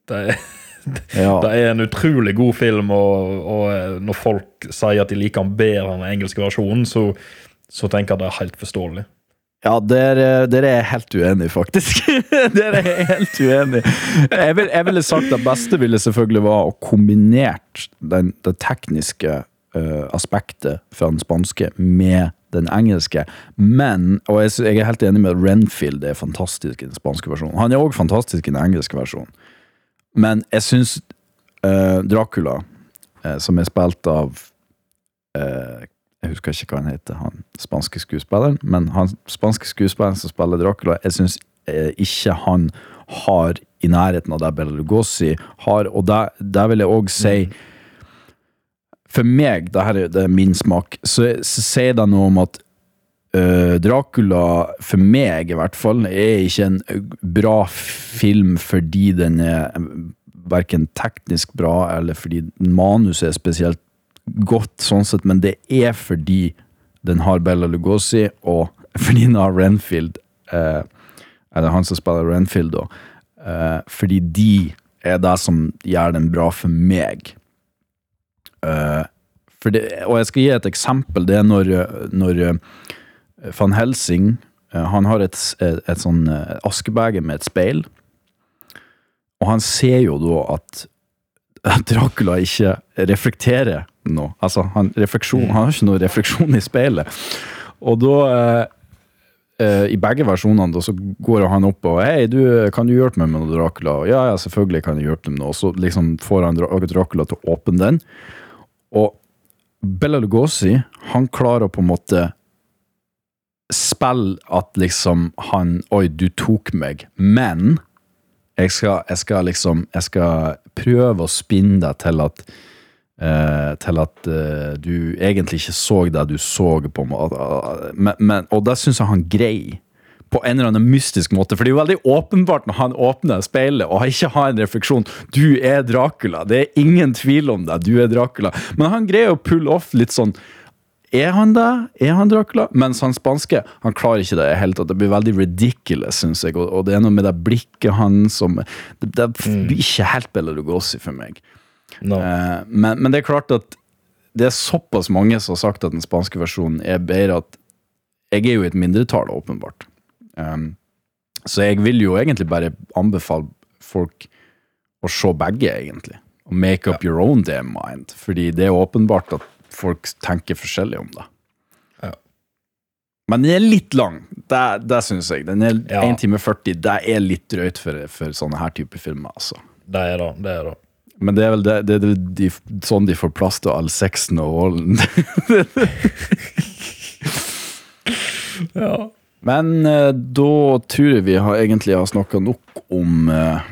Det er, Ja. det er en utrolig god film, og, og når folk sier at de liker han bedre enn den engelske versjonen, så, så tenker jeg det er helt forståelig. Ja, der, eh, der er helt uenig, faktisk. dere er helt uenig. Jeg, vil, jeg ville sagt at beste ville selvfølgelig være å kombinert den, det tekniske uh, aspektet fra den spanske med den engelske. Men, og jeg, jeg er helt enig med at Renfield er fantastisk i den spanske versjonen. Han er òg fantastisk i den engelske versjonen. Men jeg syns uh, Dracula, uh, som er spilt av jeg husker ikke hva han heter, han spanske skuespilleren, men han spanske skuespilleren som spiller Dracula, jeg syns eh, ikke han har i nærheten av det Bela Lugosi har, og det, det vil jeg òg si For meg, det her er, det min smak, så, så sier det noe om at eh, Dracula, for meg i hvert fall, er ikke en bra film fordi den er verken teknisk bra, eller fordi manuset er spesielt godt, sånn sett, men det er fordi den har Bella Lugosi, og fordi den har Renfield, eh, eller han som spiller Renfield, da, eh, fordi de er det som gjør den bra for meg. Eh, for det, og jeg skal gi et eksempel. Det er når, når eh, Van Helsing eh, Han har et, et, et sånn eh, askebeger med et speil, og han ser jo da at Dracula ikke reflekterer noe. Altså, han, refleksjon, han har ikke noe refleksjon i speilet. Og da eh, eh, I begge versjonene da, så går han opp og Hei, du, kan du hjelpe meg med noe Dracula? Ja, ja, selvfølgelig kan jeg hjelpe dem med noe. Og så liksom får han Dracula til å åpne den. Og Bella Lugosi, han klarer på en måte spille at liksom han Oi, du tok meg, men jeg skal, jeg skal liksom Jeg skal prøve å spinne deg til at eh, Til at eh, du egentlig ikke så det du så på. Men, men, og det syns jeg han greier. På en eller annen mystisk måte. For det er jo veldig åpenbart når han åpner speilet og ikke har en refleksjon. Du er Dracula. Det er ingen tvil om det. Du er Dracula. Men han greier å pulle off litt sånn er han det? Er han Dracula? Mens han spanske han klarer ikke det i hele tatt. Det blir veldig ridiculous, syns jeg. Og, det er noe med det blikket hans som Det, det blir ikke helt Bella Lugosi for meg. No. Eh, men, men det er klart at det er såpass mange som har sagt at den spanske versjonen er bedre at jeg er jo i et mindretall, åpenbart. Um, så jeg vil jo egentlig bare anbefale folk å se begge, egentlig. Og make up your own damn mind. Fordi det er åpenbart at folk tenker forskjellig om det. Ja. Men den er litt lang, det, det syns jeg. Den er Ja. 1 time 40. Det er litt drøyt for, for sånne her type filmer, altså. Det er det. det, er det. Men det er vel det, det, det, de, sånn de får plass til all sexen og ålen. Ja. Men eh, da tror jeg vi har egentlig har snakka nok om, eh,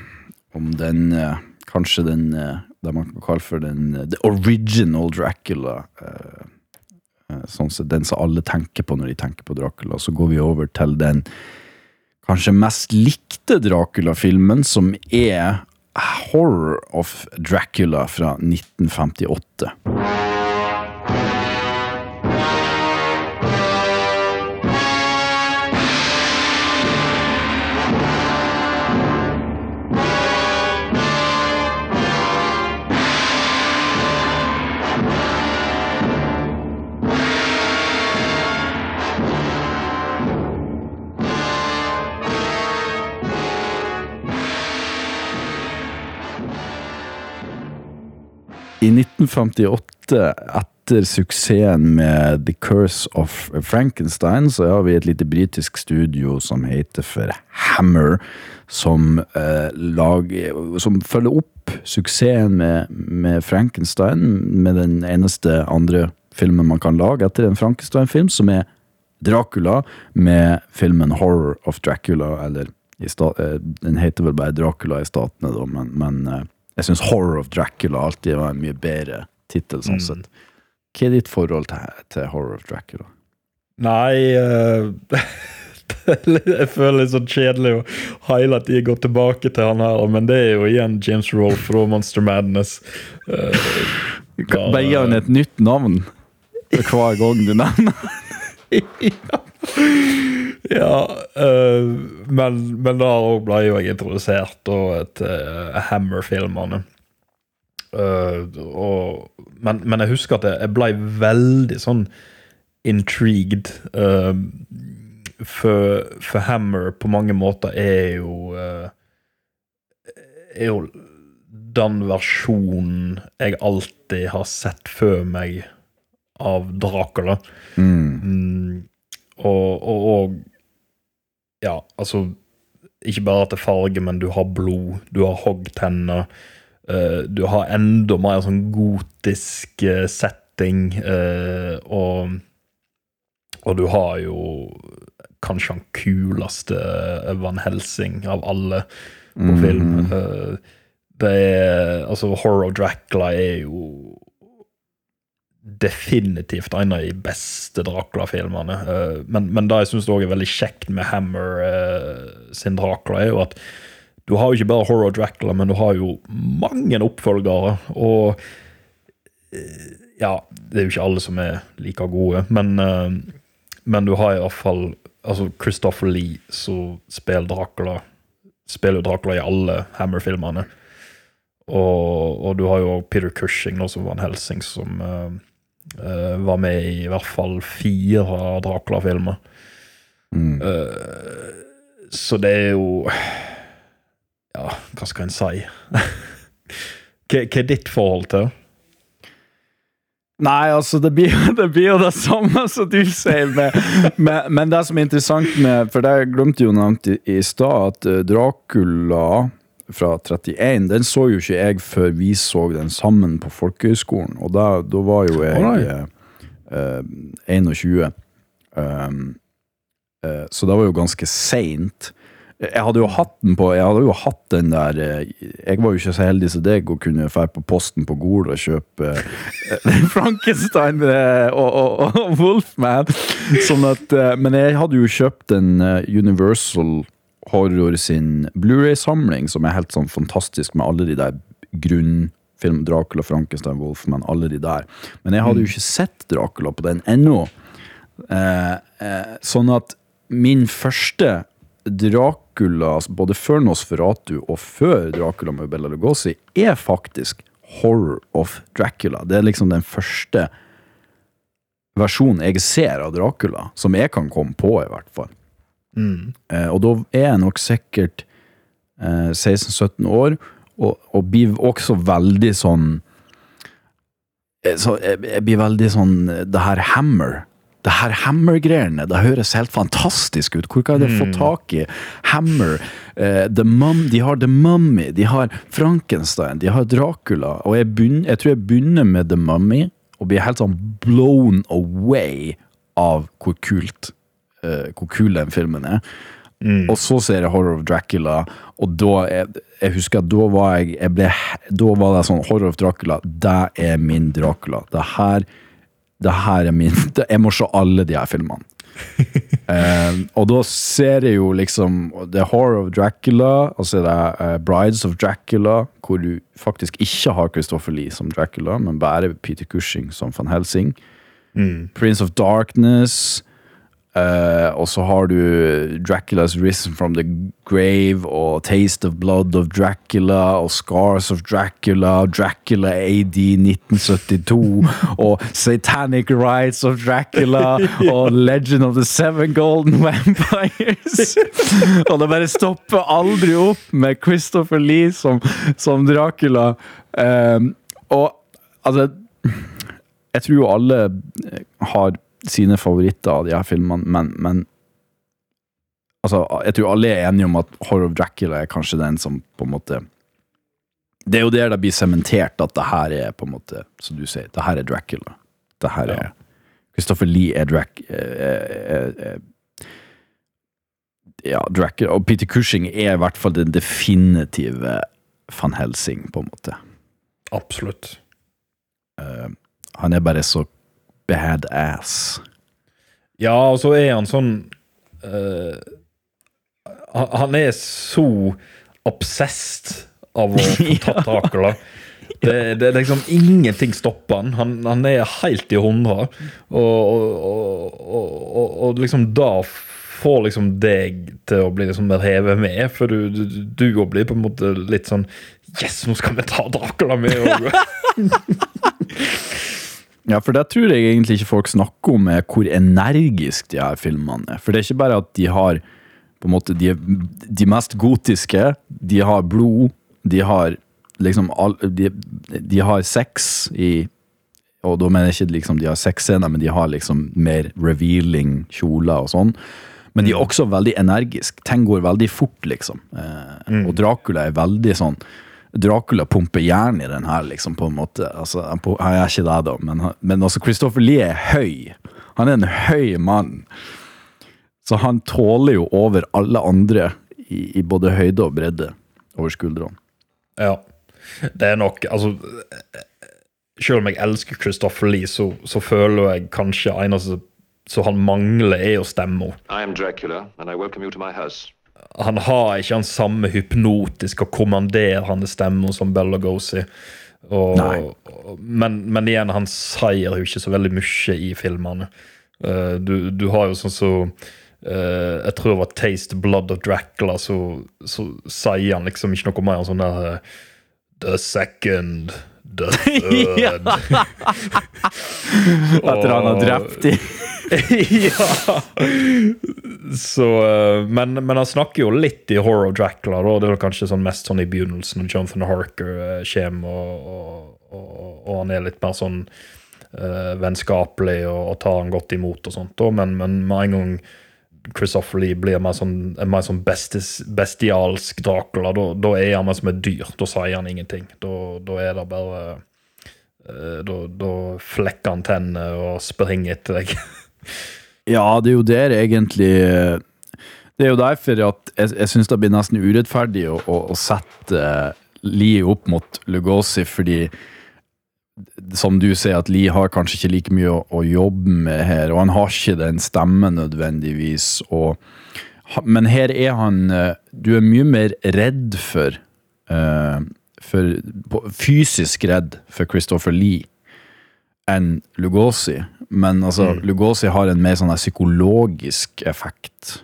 om den eh, Kanskje den eh, det man kan kalle for den eh, the original Dracula. eh, eh, sånn sett, den som alle tenker på når de tenker på Dracula. Så går vi over til den kanskje mest likte Dracula-filmen, som er Horror of Dracula fra 1958. I 1958, etter suksessen med The Curse of Frankenstein, så har vi et lite britisk studio som heter for Hammer, som, eh, lager, som følger opp suksessen med, med Frankenstein med den eneste andre filmen man kan lage etter en Frankenstein-film, som er Dracula, med filmen Horror of Dracula, eller eh, den heter vel bare Dracula i statene, da, men, men eh, jeg syns Horror of Dracula alltid var en mye bedre tittel, sånn sett. Hva er ditt forhold til, til Horror of Dracula? Nei eh, litt- Jeg føler det er så kjedelig å hele tiden går tilbake til han her, men det er jo igjen James Rolfe fra Monster Madness. Begge har Bare gi han et nytt navn for hver gang du nevner ja, eh, men, men da òg ble jo jeg introdusert da, til uh, Hammer-filmene. Uh, og, men, men jeg husker at jeg, jeg ble veldig sånn intrigued. Uh, for, for Hammer på mange måter er jo uh, Er jo den versjonen jeg alltid har sett før meg av Dracula. Mm, og, og, og Ja, altså Ikke bare at det er farge, men du har blod, du har hoggtenner. Uh, du har enda mer sånn gotisk uh, setting, uh, og Og du har jo kanskje han kuleste Van Helsing av alle på film. Eh, det er Altså, Horror Dracula er jo definitivt en av de beste Dracula-filmene. Eh, men, men det jeg syns er veldig kjekt med Hammer eh, sin Dracula, er jo at du har jo ikke bare Horror Dracula, men du har jo mange oppfølgere. Og eh, ja, det er jo ikke alle som er like gode, men, men du har i hvert fall altså Christopher Lee som spiller Dracula. Spiller jo Dracula i alle Hammer-filmene. Og, og du har jo Peter Cushing, nå som var en Helsing, som var med i i hvert fall fire Dracula-filmer. Eh, så det er jo Ja, hva skal en si? hva, er ditt forhold til det? Nei, altså, det blir, det blir jo det samme som du sier. Med, med, men det som er interessant med For det glemte jo nevnt i, i stad, at eh, Dracula fra 31, den så jo ikke jeg før vi så den sammen på folkehøyskolen. Og da, da var jo jeg eh, eh, 21. Um, eh, så det var jo ganske seint. Jeg hadde jo hatt den på Jeg hadde jo hatt den der eh, Jeg var jo ikke så heldig som deg og kunne dra på posten på Gol og kjøpe eh, Frankenstein eh, og, og, og Wolfman. Sånn at, eh, men jeg hadde jo kjøpt en eh, Universal Horror sin Blu-ray-samling, som er helt sånn fantastisk med alle de der grunnfilm Dracula, Frankenstein, Wolfman, alle de der. Men jeg hadde jo ikke sett Dracula på den ennå. Eh, eh, sånn at min første Dracula, altså både før Nosferatu og før Dracula med Bella Lugosi, er faktisk Horror of Dracula. Det er liksom den første versjonen jeg ser av Dracula, som jeg kan komme på, i hvert fall. Eh, og da er jeg nok sikkert eh, 16-17 år, og, og blir også veldig sånn eh, så jeg, jeg blir veldig sånn eh, Det her Hammer Det her Hammer-greiene, det høres helt fantastisk ut. Hvor kan de få tak i Hammer? eh, The Mum, de har The Mummy, de har Frankenstein, de har Dracula. Og jeg, begynner, jeg tror jeg begynner med The Mummy, og blir helt sånn blown away av hvor kult eh, hvor kul den filmen er. Og så ser jeg Horror of Dracula, og da jeg, jeg husker at da var jeg, jeg ble, Da var det sånn Horror of Dracula, det er min Dracula. Det her, det her er min det, Jeg må se alle de her filmene. uh, og da ser jeg jo liksom er Horror of Dracula, og så er det uh, Brides of Dracula, hvor du faktisk ikke har Christopher Lee som Dracula, men bare Peter Cushing som van Helsing. Prince of Darkness. Eh, og så har du Dracula's Risen from the Grave og Taste of Blood of Dracula og Scars of Dracula, Dracula AD 1972 og Satanic Rites of Dracula og Legend of the Seven Golden Vampires. og det bare stopper aldri opp med Christopher Lee som, som Dracula. Um, og altså jeg tror jo alle har sine favoritter av de her filmene, men, men altså, jeg tror alle er enige om at Horror of Dracula er kanskje den som på en måte Det er jo der det blir sementert at det her er på en måte, som du sier, det her er Dracula. Det her er Christopher Lee er Drac... Er, er, er, ja, Dracula. Og Peter Cushing er i hvert fall den definitive van Helsing, på en måte. Absolutt. Uh, han er bare så badass. Ja, og så er han sånn uh, han, er så obsessed av å få tatt Dracula. Det, det er liksom Ingenting stopper han. Han, han er helt i hundre. Og, og, og, og, og liksom da får liksom deg til å bli liksom revet med, for du, du, du blir på en måte litt sånn Yes, nå skal vi ta Dracula med! Og, Ja, for det tror jeg egentlig ikke folk snakker om, er hvor energisk de her filmene er. For det er ikke bare at de har på en måte, de, de mest gotiske, de har blod, de har liksom all, de, de har sex i Og da mener jeg ikke liksom de har sexscener, men de har liksom mer revealing kjoler og sånn. Men de er også veldig energiske. Ting går veldig fort, liksom. Eh, Og Dracula er veldig sånn Dracula pumper jern i den her, liksom, på en måte. Altså, han, han er ikke det, da, men, men altså, Christopher Lee er høy. Han er en høy mann. Så han tåler jo over alle andre i, i både høyde og bredde over skuldrene. Ja. Det er nok Altså Selv om jeg elsker Christopher Lee, så, så føler jeg kanskje eneste som han mangler, er jo stemma. Han har ikke den samme hypnotiske og kommanderende stemmen som. Og, men, men igjen, han sier jo ikke så veldig mye i filmene. Uh, du, du har jo sånn så uh, Jeg tror det var 'Taste Blood of Dracula', så, så sier han liksom ikke noe mer enn sånn der uh, The second, the third Etter han har drept de. ja. Så, eh, men, men han snakker jo litt i Horror Dracula. Da. Det er kanskje sånn mest sånn i begynnelsen, når Jonathan Harker eh, kommer, og, og, og, og han er litt mer sånn eh, vennskapelig og, tar han godt imot og sånt. Da. Men, med en gang Christopher Lee blir mer sånn, mer sånn bestis, bestialsk Dracula, da, er han mer som et dyr. Da sier han ingenting. Da, er det bare da, da flekker han tennene og springer etter deg. Ja, det er jo der egentlig Det er jo derfor at jeg, jeg syns det blir nesten urettferdig å, å, å sette eh, Lee opp mot Lugosi, fordi som du sier, at Lee har kanskje ikke like mye å, å jobbe med her, og han har ikke den stemmen nødvendigvis. Og, men her er han eh, Du er mye mer redd for, uh, for Fysisk redd for Christopher Lee enn Lugosi. Men altså, Lugosi har en mer sånn psykologisk effekt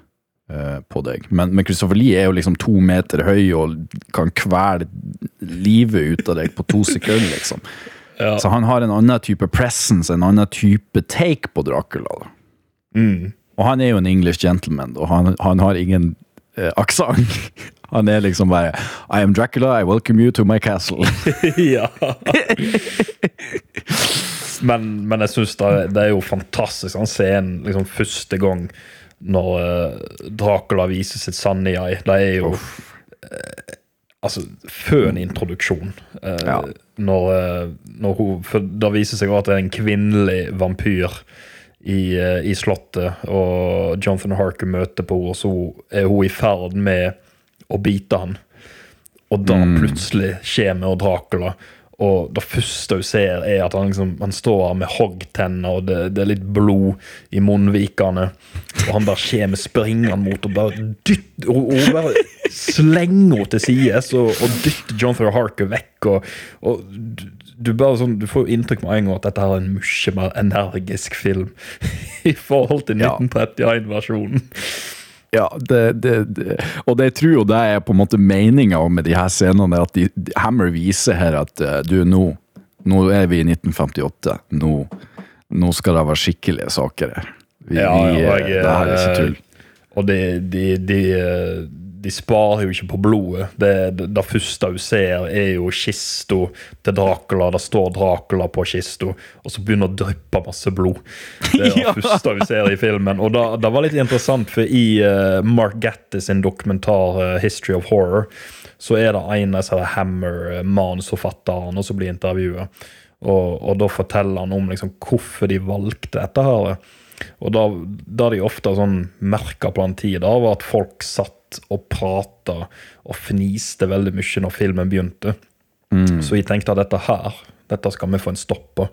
uh, på deg. Men, men Christopher Lee er jo liksom to meter høy og kan kvele livet ut av deg på to sekunder, liksom. Så han har en annen type presence, en annen type take på Dracula. Da. Og han er jo en English gentleman, og han, han har ingen eh, aksent. Han er liksom bare I am Dracula, I welcome you to my castle. ja. men, men jeg syns det, er jo fantastisk. Han ser en liksom første gang når eh, Dracula viser sitt sanne jeg. Det er jo eh, Altså, før en introduksjon. eh, Ja. når, når hun For det viser seg at det er en kvinnelig vampyr i, i Slottet, og Jonathan Harker møter på henne, så er hun i ferd med å bite han. Og da plutselig kommer og Dracula. Og det første hun ser, er at han, liksom, han står her med hoggtenner, og det, det er litt blod i munnvikene. Og han bare kommer springende mot og bare dytter Og og bare slenger henne til sides og, og dytter Jonathan Harker vekk. Og, og du, sånn, du får jo inntrykk med en gang at dette her er en mye mer energisk film i forhold til Ja. 1931-versjonen. Ja, det, det, det, og det tror jo det er på en måte meninga med de her scenene, at de, de- Hammer viser her at eh, du, nå, nå er vi i 1958. Nå, nå skal det være skikkelige saker her. Vi, Ja, ja, eh, jeg, det her er ikke eh, tull. Og de, de, de, eh, de sparer jo ikke på blodet. Det, det, det første hun ser, er jo kista til Dracula. Det står Dracula på kista, og så begynner det å dryppe masse blod. Det er det første hun ser i filmen. Og da- det var litt interessant, for i uh, Mark Gattis sin dokumentar uh, 'History of Horror' så er det en av disse Hammer-manusforfatterne som blir intervjua. Og, og da forteller han om liksom, hvorfor de valgte dette. her. Og da, da de ofte sånn merka på den tida, var at folk satt og prata og fniste veldig mye når filmen begynte. Så jeg tenkte at dette her, dette skal vi få en stopp på.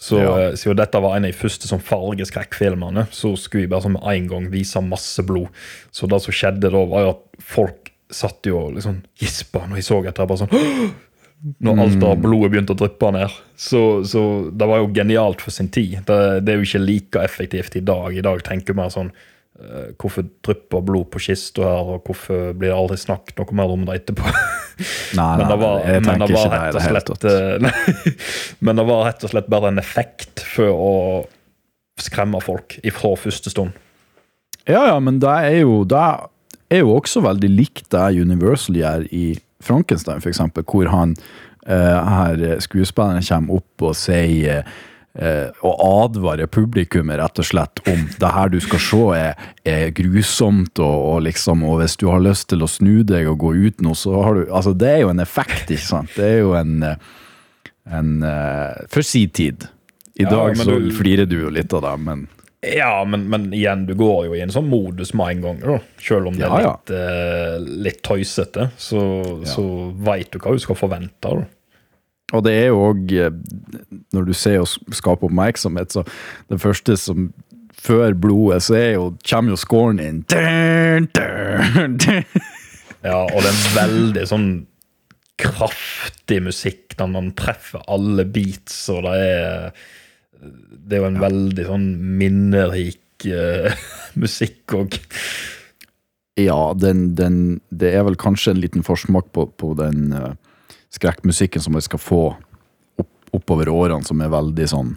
Så Ja. eh, siden dette var en av de første sånn fargeskrekkfilmene, så skulle jeg bare sånn med en gang vise masse blod. Så det som skjedde da, var at folk satt jo og liksom gispa når jeg så etter. bare sånn! Når alt av blodet begynte å dryppe ned. Så, så det var jo genialt for sin tid. Det, det er jo ikke like effektivt i dag. I dag tenker vi sånn eh, Hvorfor drypper blod på kista her, og hvorfor blir det aldri snakket noe mer om det etterpå? Nei, Men nei, det var, jeg men tenker det var ikke det i rett og slett eh, nei, Men det var rett og slett bare en effekt for å skremme folk ifra første stund. Ja, ja, men det er jo, det er jo også veldig likt det Universal gjør i Frankenstein, eksempel, hvor han eh, her skuespilleren kommer opp og sier eh, og advarer publikummet rett og slett om det her du skal se er, er grusomt, og, og liksom, og hvis du har lyst til å snu deg og gå ut nå, så har du Altså, det er jo en effekt, ikke sant? Det er jo en, en eh, For si tid. I Ja, dag så du- flirer du jo litt av det, men Ja, men, men igjen, du går jo i en sånn modus med en gang, da. Selv om det er Ja, ja. litt, eh, litt tøysete, så, så veit du hva du skal forvente. da. Og det er jo òg Når du ser og skaper oppmerksomhet, så det første som Før blodet, så er jo, kommer jo scoren inn. Dun, dun, dun. Ja, og det er veldig sånn kraftig musikk når man treffer alle beats, og det er Det er jo en veldig sånn minnerik uh, musikk òg. Ja, den, den, det er vel kanskje en liten forsmak på, på den uh, skrekkmusikken som vi skal få opp, oppover årene, som er veldig sånn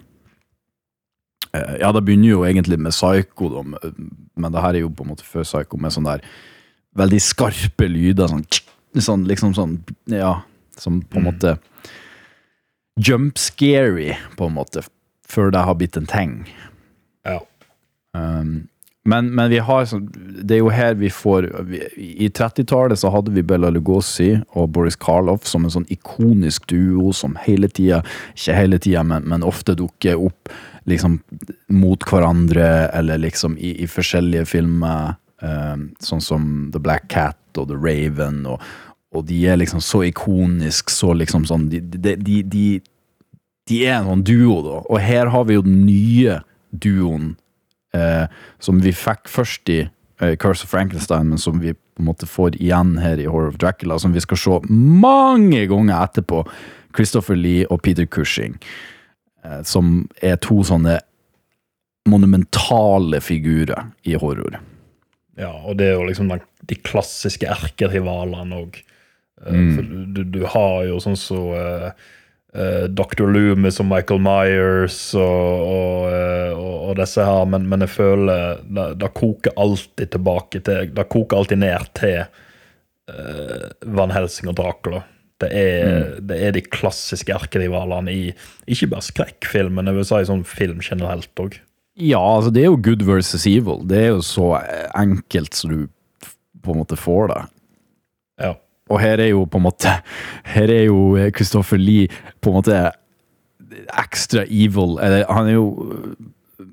uh, Ja, det begynner jo egentlig med Psycho, da, men- det her er jo på en måte før Psycho, med sånn der veldig skarpe lyder. Sånn, sånn liksom sånn Ja, som på en måte Jump scary, på en måte, før det har blitt en ting. Ja. Um, men, men vi har Det er jo her vi får vi, I 30-tallet så hadde vi Bella Lugosi og Boris Karloff som en sånn ikonisk duo som hele tida, ikke hele tida, men, men ofte dukker opp liksom mot hverandre, eller liksom i, i forskjellige filmer. Um, sånn som The Black Cat og The Raven, og, og de er liksom så ikonisk, så liksom sånn De, de, de, de, de er en sånn duo, da. Og her har vi jo den nye duoen eh, som vi fikk først i eh, Curse of Frankenstein, men som vi på en måte får igjen her i Horror of Dracula, som vi skal se mange ganger etterpå. Christopher Lee og Peter Cushing, eh, som er to sånne monumentale figurer i horror. Ja, og det er jo liksom de klassiske erkerivalene òg. Mm. For du, du har jo sånn som så, Dr. Loomis og Michael Myers og, og, eh, og, og disse her, men, men jeg føler det, det koker alltid tilbake til Det koker alltid ned til uh, Van Helsing og Dracula. Det er, det er de klassiske erkerivalene i ikke bare skrekkfilm, men jeg vil si sånn film generelt òg. Ja, altså det er jo good versus evil. Det er jo så eh, enkelt som du på en måte får det. Og her er jo på en måte Her er jo Christopher Lee på en måte ekstra evil. Eller han er jo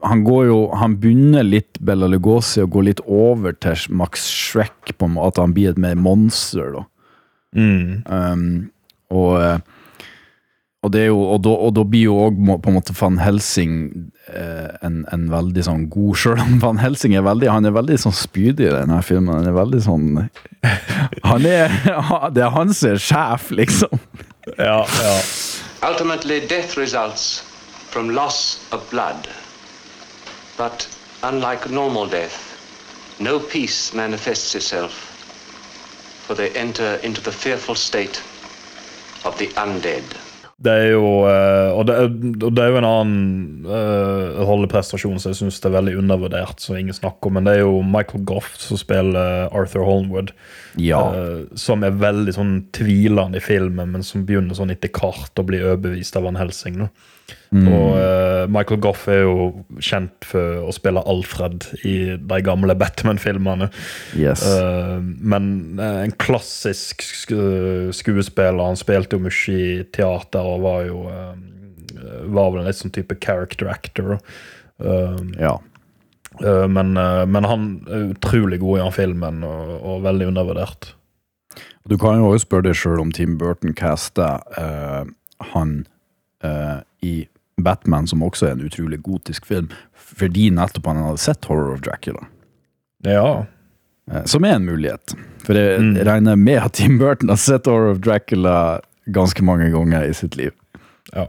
Han går jo Han begynner litt Bella Lugosi og går litt over til Max Shrek, på en måte. At han blir et mer monster, da. Mm. Um, og, eh, og det er jo Og da, og da blir jo òg på en måte Van Helsing eh, en, en veldig sånn god Sjøl om Van Helsing er veldig Han er veldig sånn spydig i denne filmen. Han er veldig sånn Han er Det er han som er sjef, liksom. Ja, ja. Ultimately, death results from loss of blood. But unlike normal death, no peace manifests itself, for they enter into the fearful state of the undead. Det er jo eh, Og det, og det er jo en annen uh, rolleprestasjon som jeg syns er veldig undervurdert, som ingen snakker om, men det er jo Michael Goff som spiller Arthur Holmwood. Ja. Uh, som er veldig sånn tvilende i filmen, men som begynner sånn etter hvert å bli overbevist av Van Helsing. Da. Og uh, Michael Goff er jo kjent for å spille Alfred i de gamle Batman-filmene. Yes. Uh, men uh, en klassisk sk skuespiller. Han spilte jo mye i teater og var jo Var vel en litt sånn type character actor. ja. eh, men, men han er utrolig god i den filmen, og, og veldig undervurdert. Du kan jo også spørre deg sjøl om Tim Burton caster eh, han eh, i Batman, som også er en utrolig gotisk film, fordi nettopp han hadde sett Horror of Dracula. Ja. Eh, som er en mulighet. For jeg Mm. regner med at Tim Burton har sett Horror of Dracula ganske mange ganger i sitt liv. Ja.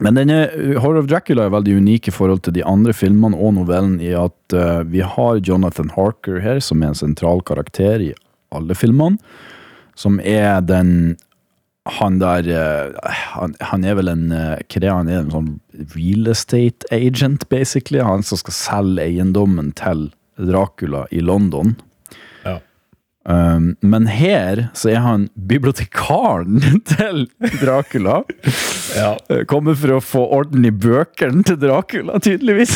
Men denne uh, Horror of Dracula er veldig unik i forhold til de andre filmene og novellen i at uh, vi har Jonathan Harker her, som er en sentral karakter i alle filmene. Som er den Han der eh, han, han er vel en Hva det han er? En sånn real estate agent, basically. Han som skal selge eiendommen til Dracula i London. Ja. Um, men her så er han bibliotekaren til Dracula. Ja. Eh, Kommer for å få orden i bøkene til Dracula, tydeligvis.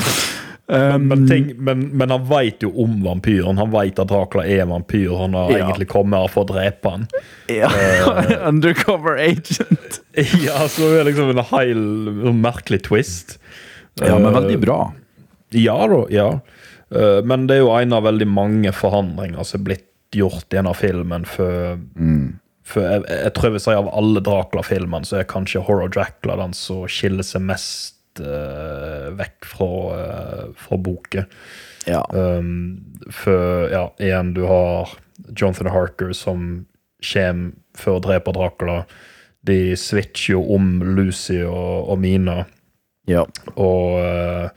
Men, men, ting, men, men han veit jo om vampyren. Han veit at Dracula er vampyr. Han har Ja. egentlig kommet her for å drepe han. Ja. Undercover agent. ja, så er det liksom en heil merkelig twist. Ja, men Eh, veldig bra. Ja da, ja. Uh, men det er jo en av veldig mange forandringer som er blitt gjort i denne filmen. før for jeg, jeg tror jeg vil si av alle Dracula-filmene så er kanskje Horror Dracula den som skiller seg mest eh, vekk fra, uh, fra boka. Ja. Um, for ja, igjen, du har Jonathan Harker som kommer for å drepe Dracula. De switcher jo om Lucy og, og Mina. ja. Og, eh,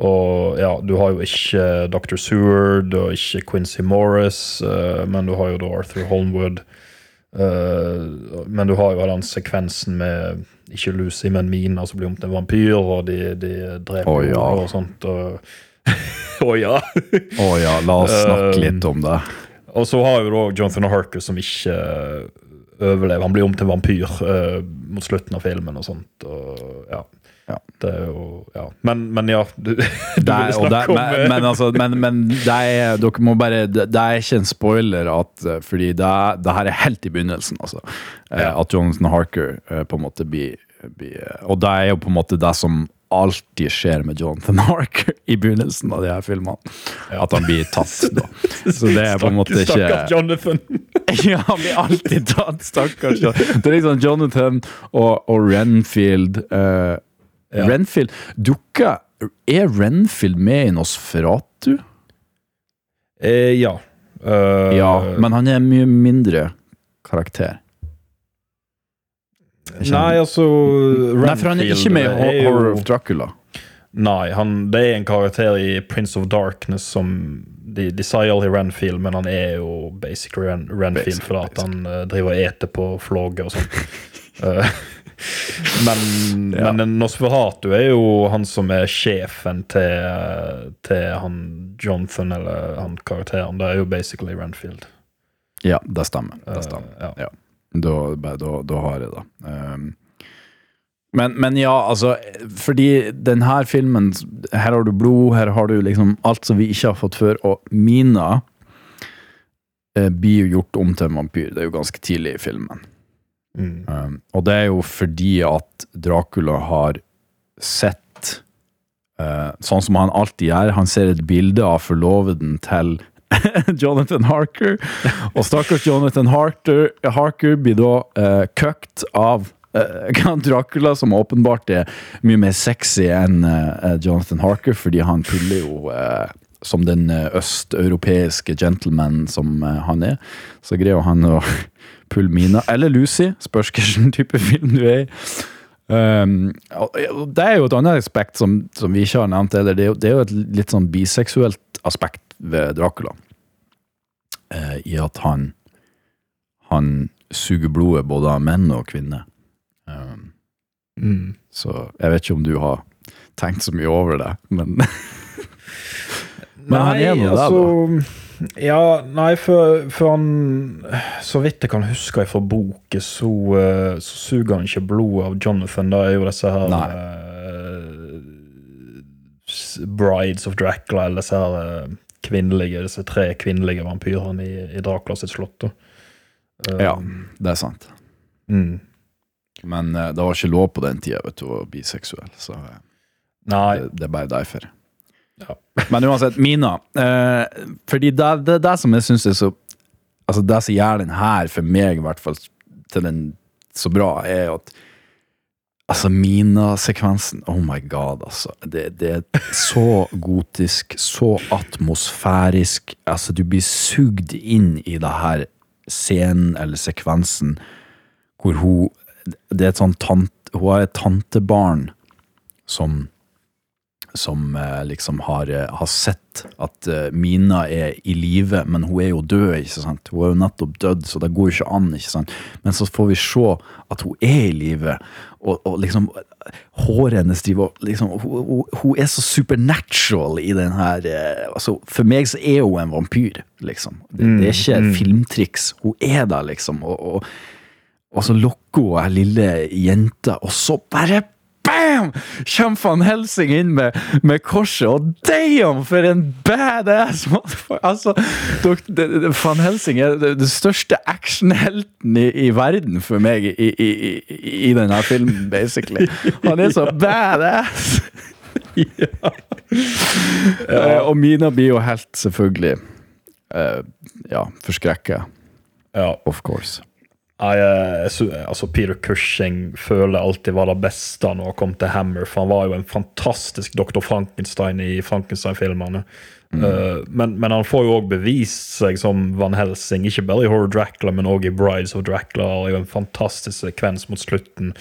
og ja, du har jo ikke Dr. Seward og ikke Quincy Morris, men du har jo da Arthur Holmwood. Eh, men du har jo den sekvensen med ikke Lucy, men Mina som blir om til en vampyr, og de, de dreper oh, ja. og sånt. Å oh, ja. oh, ja, la oss snakke uh, litt om det. Og så har jo da Jonathan Harker som ikke overlever. Han blir om til vampyr eh, mot slutten av filmen og sånt. Og, ja. Ja. Det er jo Ja. Men, men ja. Du, du Det er, ville det, snakke om men, eh, men, altså, men, men det er, dere må bare Det det er ikke en spoiler, at, eh, fordi det, det her er helt i begynnelsen. Altså, Eh, Ja. At Jonathan Harker på en måte blir, blir Og det er jo på en måte det som alltid skjer med Jonathan Harker i begynnelsen av de her filmene. At han blir tatt, da. Så det er på en måte ikke Stakkars Jonathan. Ja, han blir alltid tatt, stakkars. Det er liksom Jonathan og, og Renfield. eh, Ja. Renfield dukker Er Renfield med i Nosferatu? Eh, ja. Uh, Ja, men han er en mye mindre karakter. Nei, altså Nei, for han er ikke med i Renfield Ho- Horror of Dracula. Nei, han, det er en karakter i Prince of Darkness som De, de sier aldri Renfield, men han er jo basically Ren, Renfield basic, fordi han uh, driver og eter på flåger og sånt. Eh, men, Ja. men Nosferatu er jo han som er sjefen til, til han Jonathan, eller han karakteren. Det er jo basically Renfield. Ja, det stemmer. Det stemmer. Uh, ja. Ja. Da, da, da har jeg det. Um, men, men ja, altså Fordi denne filmen Her har du blod, her har du liksom alt som vi ikke har fått før. Og Mina eh, blir jo gjort om til en vampyr. Det er jo ganske tidlig i filmen. Mm. Um, og det er jo fordi at Dracula har sett uh, sånn som han alltid gjør. Han ser et bilde av forloveden til Jonathan Harker, og stakkars Jonathan Harker, Harker blir da uh, køkt av uh, Dracula, som åpenbart er mye mer sexy enn uh, Jonathan Harker, fordi han puller jo eh, som den eh, østeuropeiske gentleman som han er. Så greier han å pulle Mina, eller Lucy, spørs hvilken type film du er i. Um, det er jo et annet aspekt som, som vi ikke har nevnt, eller det er jo, det er jo et litt sånn biseksuelt aspekt ved Dracula. Uh, I at han han suger blodet både av menn og kvinner. Um, Mm. så jeg vet ikke om du har tenkt så mye over det, men Men han er nå der, altså, Ja, nei, for, for han Så vidt jeg kan huske fra boken, så, eh, så suger han ikke blodet av Jonathan. Det er jo disse her eh, Brides of Dracula, eller disse her uh, kvinnelige, disse tre kvinnelige vampyrene i, i Dracula sitt slott. da. Eh, ja, det er sant. Mm. Men uh, det var ikke lov på den tida å bli seksuell, så Nei. det, det er bare derfor. Men uansett, Mina. Eh, fordi det, det, det som jeg syns er så Altså Det som gjør den her, for meg i hvert fall, til den så bra, er at Altså, Mina-sekvensen, oh my god, altså. Det, det er så gotisk, så atmosfærisk. Altså, du blir sugd inn i det her scenen eller sekvensen hvor hun Det er et sånt tante, Hun har et tantebarn som som eh, liksom har, eh, har sett at eh, Mina er i live, men hun er jo død, ikke sant? Hun er jo nettopp dødd, så det går jo ikke an, ikke sant? Men så får vi se at hun er i live, og, og liksom håret hennes driver liksom, hun, hun, hun er så supernatural i den her altså, For meg så er hun en vampyr, liksom. Det, det er ikke mm. filmtriks. Hun er der, liksom. Og, og, og så lokker hun ei lille jente, og så bare BAM! Kommer van Helsing inn med, med korset, og damn, for en badass! Altså, van Helsing er det største actionhelten i, i verden for meg i, i, i, i denne filmen, basically. Han er så badass! Eh, og Mina blir jo helt, selvfølgelig, Uh, ja, forskrekka. Ja. Of course. Jeg altså Peter Cushing føler alltid var det beste når han kom til Hammer, for han var jo en fantastisk Dr. Frankenstein i Frankenstein-filmene. Eh, men, men han får jo òg bevist seg som Van Helsing, ikke bare i Horror Dracula, men òg i Brides of Dracula. Og i jo en fantastisk sekvens mot slutten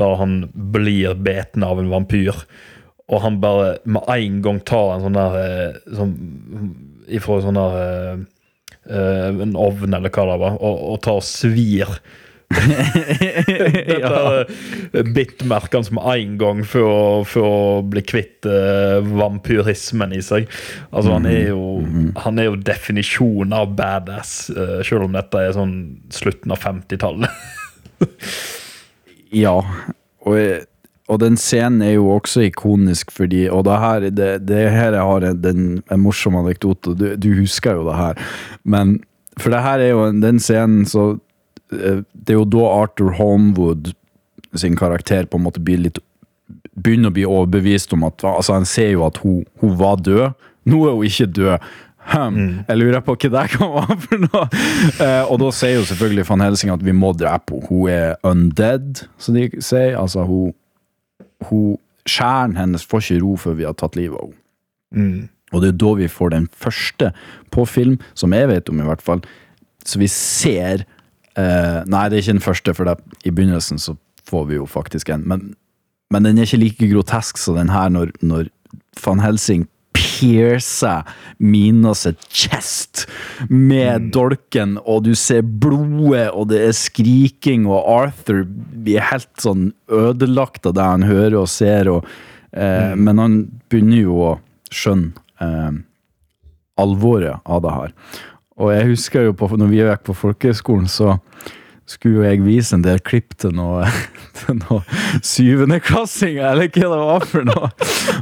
da han blir beten av en vampyr. Og han bare med en gang tar en sånn der eh, sånn, Ifra sånn der eh, eh, En ovn, eller hva det var, og, og tar og svir. Dette ja. bittmerkene som en gang for for å bli kvitt uh, vampyrismen i seg. Altså Han er jo Han er jo definisjonen av badass, uh, selv om dette er sånn slutten av 50-tallet. Ja, og, og den scenen er jo også ikonisk fordi Og det her, det, det her jeg har en, den, en morsom anekdote, du, du husker jo det her. Men for det her er jo den scenen så eh, Det er jo da Arthur Holmwood sin karakter på en måte blir litt Begynner å bli overbevist om at Altså, han ser jo at hun, hun var død. Nå er hun ikke død. Hm, Jeg lurer på hva det kan være for noe. Eh, og da sier jo selvfølgelig van Helsing at vi må drepe henne. Hun er undead, som de sier. Altså, hun, hun Skjæren hennes får ikke ro før vi har tatt livet av henne. Og det er da vi får den første på film, som jeg vet om i hvert fall. Så vi ser eh, Nei, det er ikke den første, for det, i begynnelsen så får vi jo faktisk en. Men, men den er ikke like grotesk som den her, når, når van Helsing piercer Minas sitt chest med dolken, og du ser blodet, og det er skriking, og Arthur blir helt sånn ødelagt av det han hører og ser, og, eh, men han begynner jo å skjønne eh, alvoret av det her. Og jeg husker jo på, når vi gikk på folkehøgskolen, så, skulle jeg vise en del klipp til noe, til noe syvendeklassinger, eller hva det var for noe.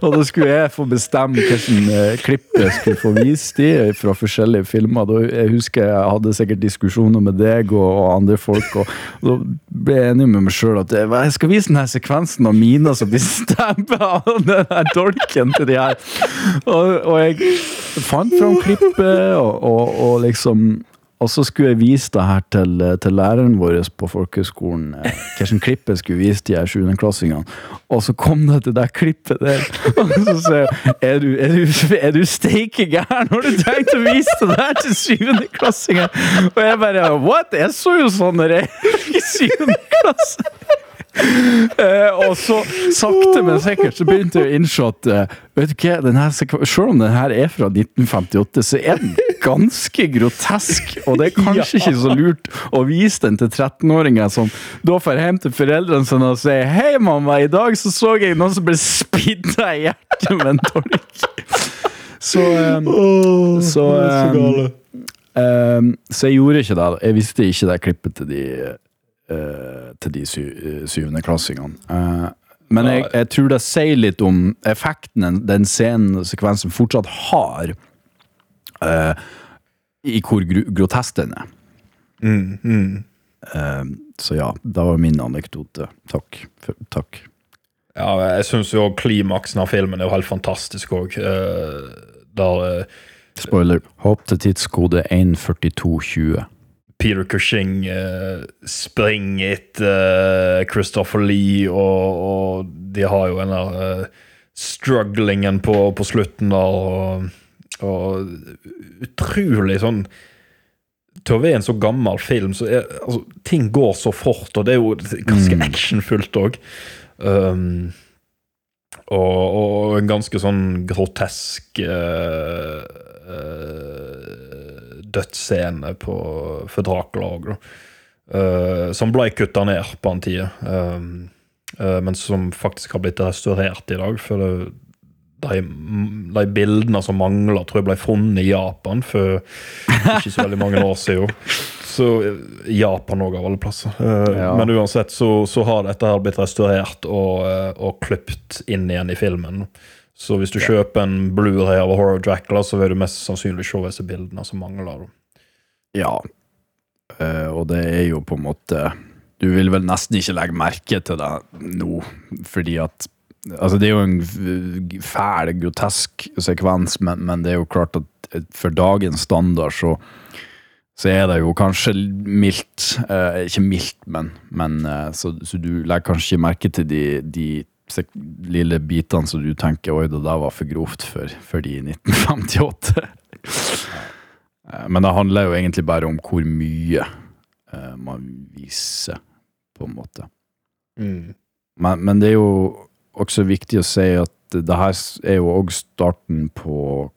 Og da skulle jeg få bestemme hvilken eh, klipp jeg skulle få vist i fra forskjellige filmer. Da, jeg husker jeg hadde sikkert diskusjoner med deg og, og andre folk, og, da ble jeg enig med meg sjøl at jeg, skal vise denne sekvensen av Mina som blir stabba av den der dolken til de her. Og, og jeg fant fram klippet, og, og, og liksom og så skulle jeg vise det her til, til læreren vår på folkehøgskolen. eh, Hvilken klipp skulle vise de her sjuendeklassingene. Og så kom det til det klippet der. Og så sier jeg Er du, er du, er du steike gæren? Har du tenkt å vise det der til syvendeklassinger? Og jeg bare What? Jeg så jo sånn når jeg gikk i syvende klasse. Eh, og så, sakte, men sikkert, så begynte jeg å innse at eh, vet du hva, denne, selv om den her er fra 1958, så er den ganske grotesk. Og det er kanskje ikke så lurt å vise den til 13-åringer som da får hjem til foreldrene sine og sier 'Hei, mamma, i dag så så jeg noen som ble spidda i hjertet med en tolk'. Så, eh, så, eh, um, så jeg gjorde ikke det. Jeg visste ikke det klippet til de til de eh, syvendeklassingene. Uh, men jeg, jeg tror det sier litt om effekten den- scenen sekvensen fortsatt har, eh, i hvor gro grotesk den er. Eh, så ja, det var min anekdote. Takk. Takk. Ja, jeg syns jo klimaksen av filmen er jo helt fantastisk òg. der eh, Spoiler. Hopp til tidskode 14220. Peter Cushing eh, springer etter eh, Christopher Lee, og, og de har jo den der eh, strugglingen på, på slutten der, og, og utrolig sånn Til å være en så gammel film, så er altså, ting går så fort, og det er jo ganske actionfullt òg. Um, og, og en ganske sånn grotesk uh, eh, dødsscene på, for Dracula òg, som ble kutta ned på en tid. Uh, uh, men som faktisk har blitt restaurert i dag. For det, de, de bildene som mangler, tror jeg ble funnet i Japan for ikke så veldig mange år siden. Så eh, Japan òg, av alle plasser. Eh, Ja. Men uansett så, så har dette her blitt restaurert og, eh, og klipt inn igjen i filmen. Så hvis du kjøper en Blu-ray av Horror Dracula, så vil du mest sannsynlig se disse bildene som mangler. Ja. uh, og det er jo på en måte Du vil vel nesten ikke legge merke til det nå, fordi at Altså, det er jo en fæl, grotesk sekvens, men, men det er jo klart at eh, for dagens standard så så er det jo kanskje mildt. Eh, ikke mildt, men, men eh, så, så du legger kanskje ikke merke til de, de lille bitene som du tenker Oi, det der var for grovt for, for de i 1958. Eh, Men det handler jo egentlig bare om hvor mye eh, man viser, på en måte. Men, men det er jo også viktig å si at det her er jo òg starten på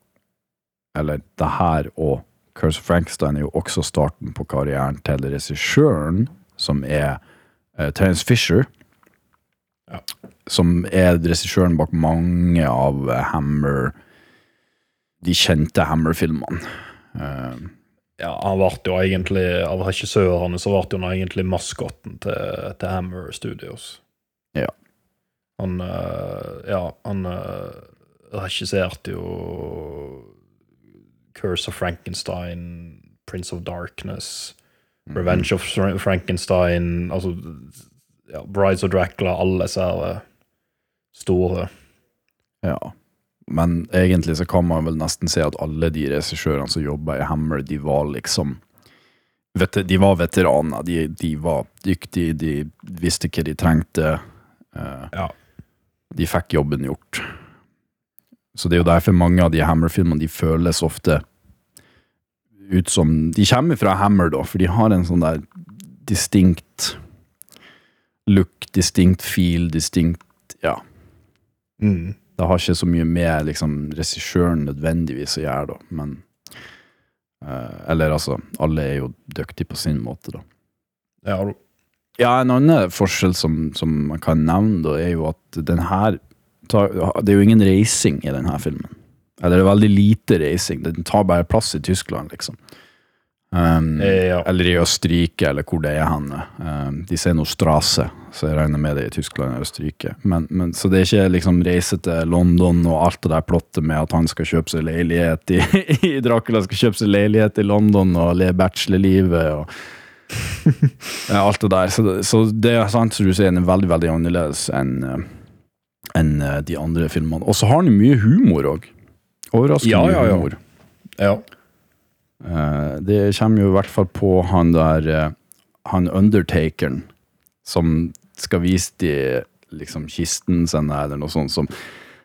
Eller det her og Curse of Frankenstein er jo også starten på karrieren til regissøren, som er uh, Terence Fisher. Ja. Som er regissøren bak mange av Hammer De kjente Hammer-filmene. Uh, Ja, han ble jo egentlig, Av regissørene så ble han egentlig maskotten til, til Hammer Studios. Ja. Han uh, Ja, han uh, regisserte jo Curse of Frankenstein, Prince of Darkness, Revenge of Frankenstein altså, ja, Brides of Dracula, alle disse her, store. Ja, men egentlig så kan man vel nesten si at alle de regissørene som jobba i Hammer, de var liksom vet, De var veteraner, de, de var dyktige, de visste hva de trengte. eh, Ja. De fikk jobben gjort. Så det er jo derfor mange av de Hammer-filmene de føles ofte ut som De kommer fra Hammer, da, for de har en sånn der distinkt look, distinkt feel, distinkt Ja. Mm. Det har ikke så mye med liksom, regissøren nødvendigvis å gjøre, da, men uh, Eller altså, alle er jo dyktige på sin måte, da. Ja, Ja, en annen forskjell som, som man kan nevne, da, er jo at den her Det er jo ingen reising i denne filmen. Eller det er veldig lite reising. Den tar bare plass i Tyskland, liksom. Um, Ja. Eller i Østerrike, eller hvor det er hen. Um, de sier noe Strasse, så jeg regner med det i Tyskland og Østerrike. Men, men, så det er ikke liksom reise til London og alt det der plottet med at han skal kjøpe seg leilighet i, i Dracula skal kjøpe seg leilighet i London og leve bachelorlivet og ja, alt det der. Så, det- så det er sant som du sier, den er veldig, veldig annerledes enn eh, enn de andre filmene. Og så har den mye humor òg. Overraskende Ja, ja, ja. humor. Ja. Eh, det kommer jo i hvert fall på han der eh, Han undertakeren som skal vise de liksom kisten sin eller noe sånt som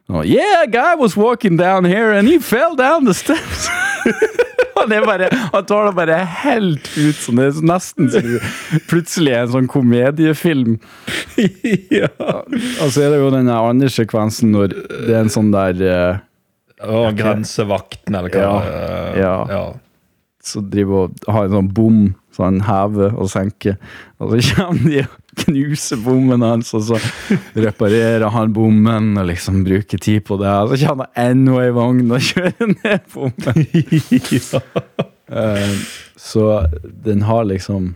Yeah, a guy was walking down here and he fell down the steps. han, er bare, han tar det bare helt ut sånn. det er nesten som plutselig en sånn komediefilm. ja. Og så er det jo den andre sekvensen når det er en sånn der uh, grensevakten, eller hva Ja, det er. ja. ja. Så driver og har en sånn bom så han hever og senker. Og så kommer de og knuser bommen hans, og så reparerer han bommen og liksom bruker tid på det. Og så kommer det enda ei vogn og kjører ned bommen. Eh, så den har liksom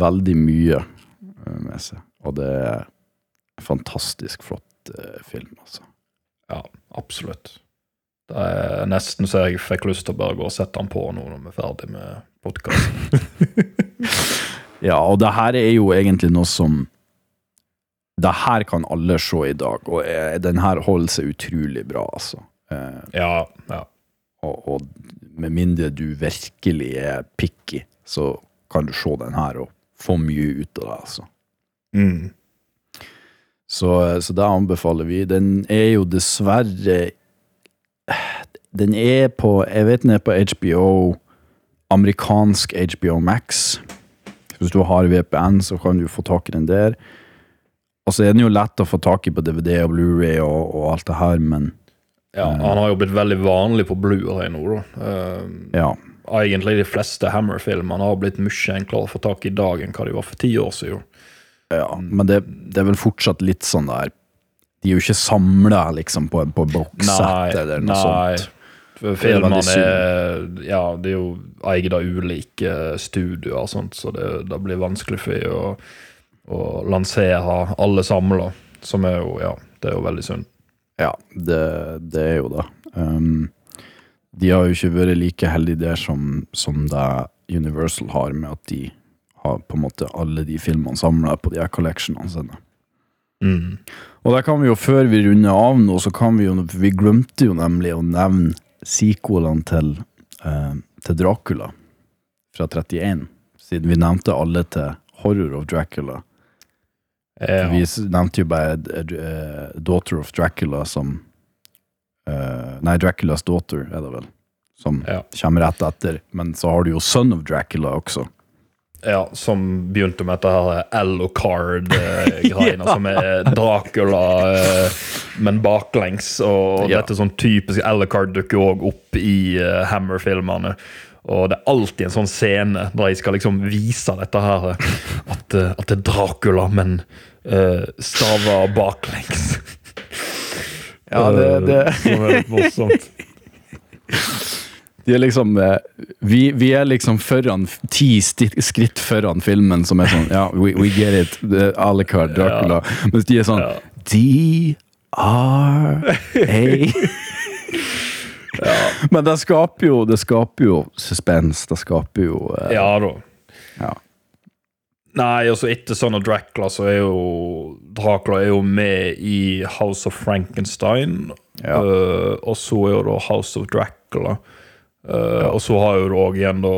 veldig mye eh, med seg. Og det er en fantastisk flott eh, film, altså. ja, absolutt. Det er nesten så jeg fikk lyst til å bare gå og sette den på nå når vi er ferdig med podkasten. Ja, og det her er jo egentlig noe som Det her kan alle se i dag, og eh, den her holder seg utrolig bra, altså. Eh, Ja, ja. og, og med mindre du virkelig er picky, så kan du se den her og få mye ut av det, altså. Mm. Så, så det anbefaler vi. Den er jo dessverre Den er på Jeg vet den er på HBO, amerikansk HBO Max. Hvis du har VPN, så kan du få tak i den der. Og så er den jo lett å få tak i på DVD og Blu-ray og, og alt det her, men ja. Han har jo blitt veldig vanlig på Blu-ray nå, da. Uh, ja. egentlig de fleste Hammer-filmene har blitt mye enklere å få tak i i dag enn hva de var for ti år siden. ja men det, det er vel fortsatt litt sånn der De er jo ikke samla liksom på, på bokssett eller noe sånt. Er Filmene er Ja, det er jo eid av ulike studioer, og sånt, så det, det blir vanskelig for dem å, å lansere alle samla. Som er jo Ja, det er jo veldig synd. Ja, det, det er jo det. Um, de har jo ikke vært like heldige der som, som det Universal har, med at de har på en måte alle de filmene samla på de her collectionene sine. Mm. Og der kan vi jo, før vi runder av nå, så kan vi jo Vi glemte jo nemlig å nevne sequelene til, eh, til Dracula fra 31, siden vi nevnte alle til Horror of Dracula. Ja. Vi nevnte jo bare uh, Daughter of Dracula som uh, Nei, Draculas Daughter er det vel. Som Ja. kommer rett etter. Men så har du jo Son of Dracula også. ja, som begynte med dette her Alucard-greiene, som er Dracula, eh, men baklengs. Og Ja. dette sånn typisk Alucard dukker òg opp i uh, Hammer-filmene. Og det er alltid en sånn scene der jeg skal liksom vise dette her. At, eh, at det er Dracula, men uh, staver baklengs. Ja, det- det- Eh, Som er litt morsomt. De er liksom eh, vi, vi er liksom foran ti skritt foran filmen som er sånn Ja, we, we get it. Alicard, Dracula. Dracula. Mens de er sånn Ja. D-R-A Men det skaper jo Det skaper jo suspens. Det skaper jo eh, Ja da. ja. Nei, altså etter Son of Dracula så er jo Dracula er jo med i House of Frankenstein. Ja. Uh, og så er jo da House of Dracula. Eh, Og så har jo du òg igjen da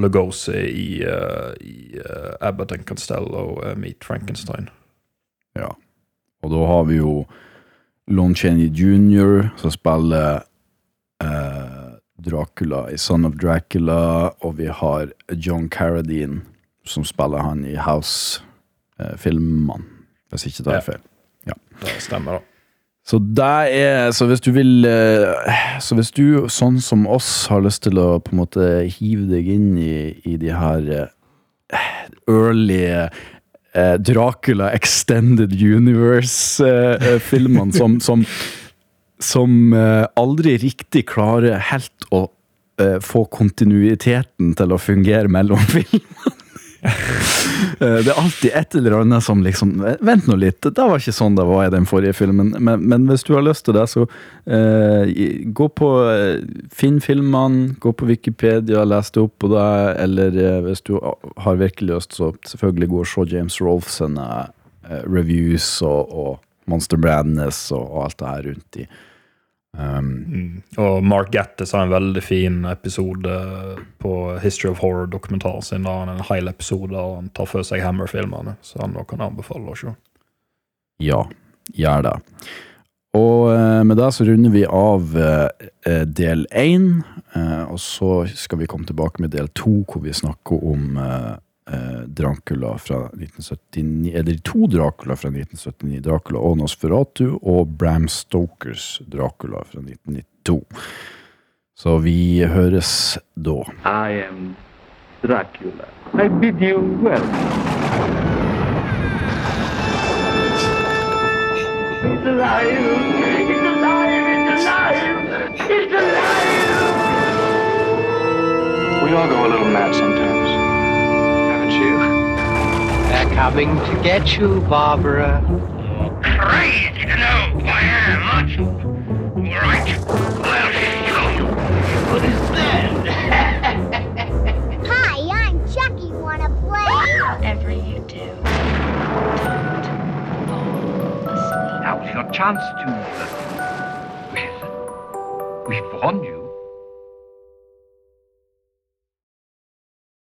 Legosi i, uh, i Abbott and Costello uh, Meet Frankenstein. Ja. Og da har vi jo Lon Chaney jr., som spiller eh, Dracula i Son of Dracula, og vi har John Carradine, som spiller han i House-filmene, hvis ikke Ja. er feil. Det stemmer, da. Så er Så hvis du vil eh, Så hvis du, sånn som oss, har lyst til å på en måte hive deg inn i, i de her eh, early eh, Dracula Extended Universe-filmene som, som, som eh, aldri riktig klarer helt å eh, få kontinuiteten til å fungere mellom filmene. Eh, det er alltid et eller annet som liksom Vent nå litt, det var ikke sånn det var i den forrige filmen. Men, men hvis du har lyst til det, så eh, gå på eh, Finn filmene, gå på Wikipedia, les det opp på det, eller eh, hvis du har virkelig lyst, så selvfølgelig gå og se James Rolfe sine eh, reviews og, og Monster Brandness og, og alt det her rundt i. Um, Og Mark Gattis har en veldig fin episode på History of Horror-dokumentaren sin. Da han en hel episode der han tar for seg Hammer-filmene. Så han kan anbefale å se. Ja, gjør det. Og eh, med det så runder vi av eh, eh, del én, og så skal vi komme tilbake med del to, hvor vi snakker om eh, Dracula fra 1979, eller to Dracula fra 1979, Dracula og Nosferatu, og Bram Stokers Dracula fra 1992. Så vi høres da. I am Dracula. I bid you well. It's alive! It's alive! It's alive! It's alive! We all go a little mad sometimes. Haven't you? They're coming to get you, Barbara. Crazy to know who I am, aren't you? All right, I'll show you. What is that? Hi, I'm Chucky. Wanna play? Whatever you do, don't fall asleep. Now's your chance to. Uh, well, we've warned you.